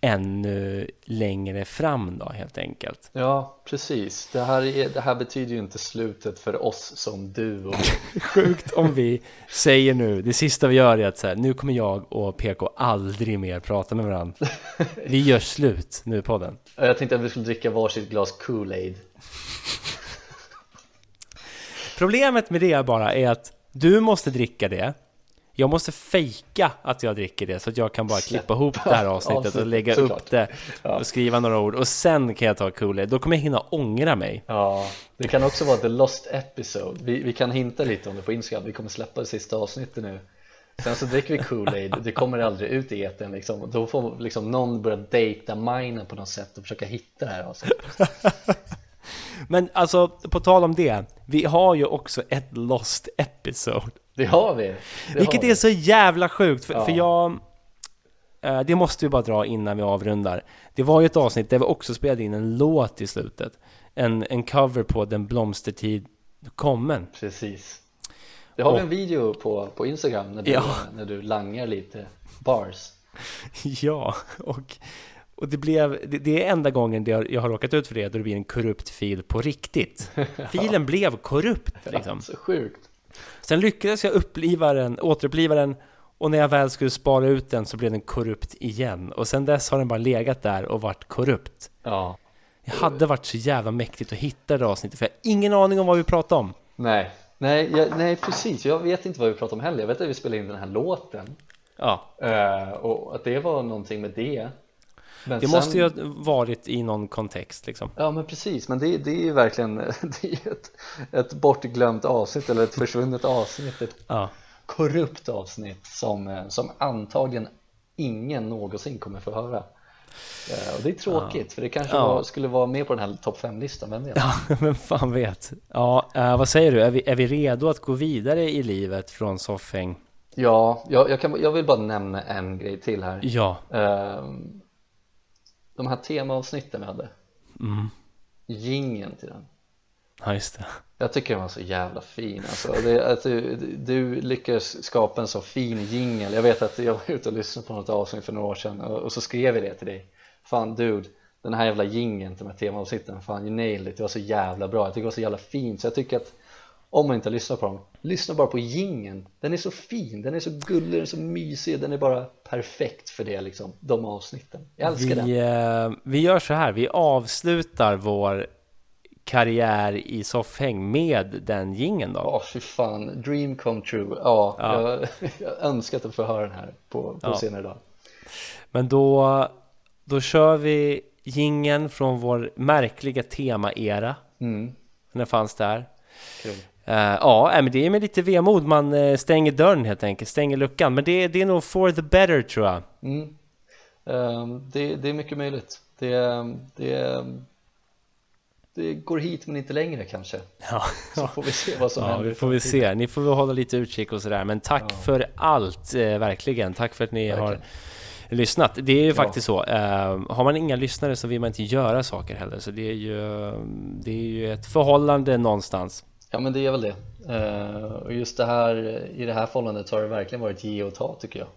ännu längre fram då helt enkelt. Ja, precis. Det här, är, det här betyder ju inte slutet för oss som duo. Sjukt om vi säger nu, det sista vi gör är att så här, nu kommer jag och PK aldrig mer prata med varandra. Vi gör slut nu på den. Jag tänkte att vi skulle dricka varsitt glas Kool-Aid. Problemet med det bara är att du måste dricka det. Jag måste fejka att jag dricker det så att jag kan bara klippa ihop det här avsnittet och lägga upp det och skriva några ord och sen kan jag ta Kool-Aid. Då kommer jag hinna ångra mig. Ja, det kan också vara the lost episode. Vi, vi kan hinta lite om det på Instagram. Vi kommer släppa det sista avsnittet nu. Sen så dricker vi Kool-Aid. Det kommer aldrig ut i etern liksom. Då får liksom någon börja data mina på något sätt och försöka hitta det här avsnittet. Men alltså, på tal om det. Vi har ju också ett lost episode. Det har vi. Det Vilket har är så jävla sjukt, för, Ja. för jag... eh, Det måste vi bara dra innan vi avrundar. Det var ju ett avsnitt där vi också spelade in en låt i slutet. En, en cover på Den blomstertid kommen. Precis. Det har vi en video på, på Instagram när du, Ja. när du langar lite bars. Ja, och, och det blev... Det, det är enda gången det jag, jag har råkat ut för det, då det blir en korrupt fil på riktigt. Filen blev korrupt liksom. Så sjukt. Sen lyckades jag uppliva den, återuppliva den och när jag väl skulle spara ut den så blev den korrupt igen. Och sen dess har den bara legat där och varit korrupt. Ja. Det hade varit så jävla mäktigt att hitta det avsnittet för jag har ingen aning om vad vi pratar om. Nej, nej, jag, nej precis. Jag vet inte vad vi pratar om heller. Jag vet att vi spelade in den här låten. Ja, Eh, och att det var någonting med det. Men det sen- måste ju ha varit i någon kontext liksom. Ja men precis, men det, det är ju verkligen det är ett, ett bortglömt avsnitt eller ett försvunnet avsnitt, ett Ja, korrupt avsnitt som, eh, som antagligen ingen någonsin kommer få höra. Eh, Och det är tråkigt för det kanske Ja. var, skulle vara med på den här topp 5-listan, vem vet? ja men fan vet. Ja, eh, vad säger du? Är vi, är vi redo att gå vidare i livet från soffhäng? Ja, jag, jag, kan, jag vill bara nämna en grej till här. Ja, Ehm, De här temaavsnitten vi hade, mm. gingen till den. ja just det. Jag tycker den var så jävla fin alltså. det, att du, du lyckas skapa en så fin jingel Jag vet att jag var ute och lyssnade på något avsnitt för några år sedan och, och så skrev jag det till dig Fan dude, den här jävla jingeln till de här temaavsnitten Fan you nailed it, det var så jävla bra Jag tycker det var så jävla fint så jag tycker att om man inte lyssnar på dem, lyssna bara på jingeln Den är så fin, den är så gullig, den är så mysig Den är bara perfekt för det liksom, de avsnitten Jag älskar den Vi, eh, vi gör så här, vi avslutar vår karriär i soffhäng med den gingen då. Ja, fy fan, dream come true Ja, Ja. Jag, jag önskar att får höra den här på, på Ja. senare dag Men då, då kör vi gingen från vår märkliga tema-era. mm. Den fanns där. Kul. Eh, ja, men det är med lite vemod man eh, stänger dörren helt enkelt, stänger luckan. Men det, det är nog for the better tror jag. Mm. Ehm, det, det är mycket möjligt. Det, det, det går hit men inte längre kanske. Ja, Så får vi se vad som ja händer. det får vi se. Ni får väl hålla lite utkik och sådär. Men tack Ja. för allt, eh, verkligen. Tack för att ni har Verkligen. lyssnat. Det är ju Ja. faktiskt så. Eh, har man inga lyssnare så vill man inte göra saker heller. Så det är ju, det är ju ett förhållande någonstans. Ja men det är väl det. Ehm, och just det här, i det här förhållandet har det verkligen varit ge och ta tycker jag.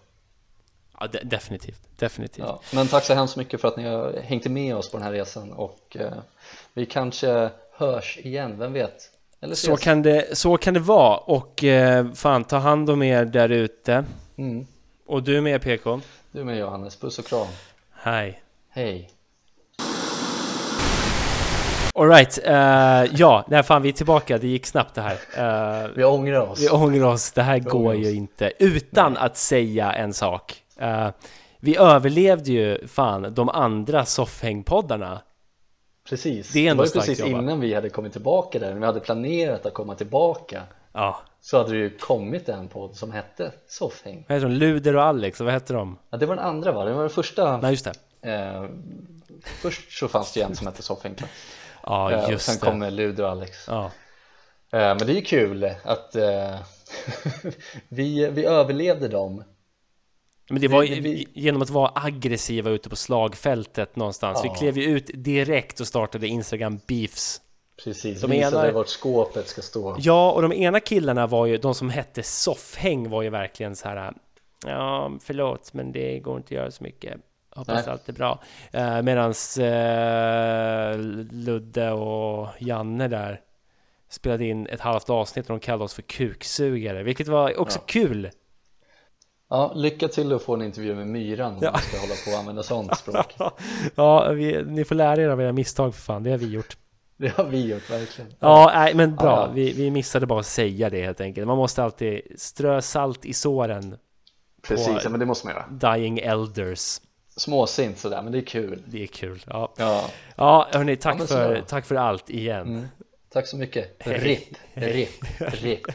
Ja, de- definitivt. Definitivt. Ja. Men tack så hemskt mycket för att ni har hängt med oss på den här resan och eh, vi kanske hörs igen, vem vet? Eller Så kan, det, så kan det vara. Och eh, fan, ta hand om er där ute. Mm. Och du med PK. Du med Johannes, puss och kram. Hej. Hej. Alright, uh, ja, nej fan vi är tillbaka, det gick snabbt det här. Eh, Vi ångrar oss. vi ångrar oss, det här Vi går ju oss. inte. Utan att säga en sak. Eh, vi överlevde ju fan de andra soffhängpoddarna. Precis, Det är det, var ju precis jobbat. innan vi hade kommit tillbaka där, när vi hade planerat att komma tillbaka Ja, så hade det ju kommit en podd som hette Soffhäng vad heter de? Luder och Alex, vad heter de? ja, Det var den andra va? Det var den första Nej just det. eh, Först så fanns det ju en som hette Soffhäng. Ja, eh, och just sen det. kommer Luder och Alex Ja. eh, Men det är ju kul att eh, vi, vi överlevde dem Men det var Vi- vi- genom att vara aggressiva ute på slagfältet någonstans. Vi Ja. klev ju ut direkt och startade Instagram beefs. Precis, De visade ena- vart skåpet ska stå Ja, och de ena killarna var ju, de som hette Soffhäng var ju verkligen så här. Ja, förlåt, men det går inte att göra så mycket. Hoppas Nej. allt är bra. Eh, medans eh, Ludde och Janne där spelade in ett halvt avsnitt och de kallade oss för kuksugare, vilket var också Ja. kul. Ja, lycka till att få en intervju med Myran om Ja. du ska hålla på och använda sånt språk. ja, vi, ni får lära er av era misstag för fan, det har vi gjort. Det har vi gjort verkligen. Ja, nej, men bra. Ja, ja. Vi, vi missade bara att säga det helt enkelt. Man måste alltid strö salt i såren. Precis, ja, men det måste man göra. Dying Elders. Småsint sådär, men det är kul. Det är kul. Ja, Ja, ja hörni, tack, Ja, för, tack för allt igen. mm. tack så mycket. Hej. RIP, RIP, RIP.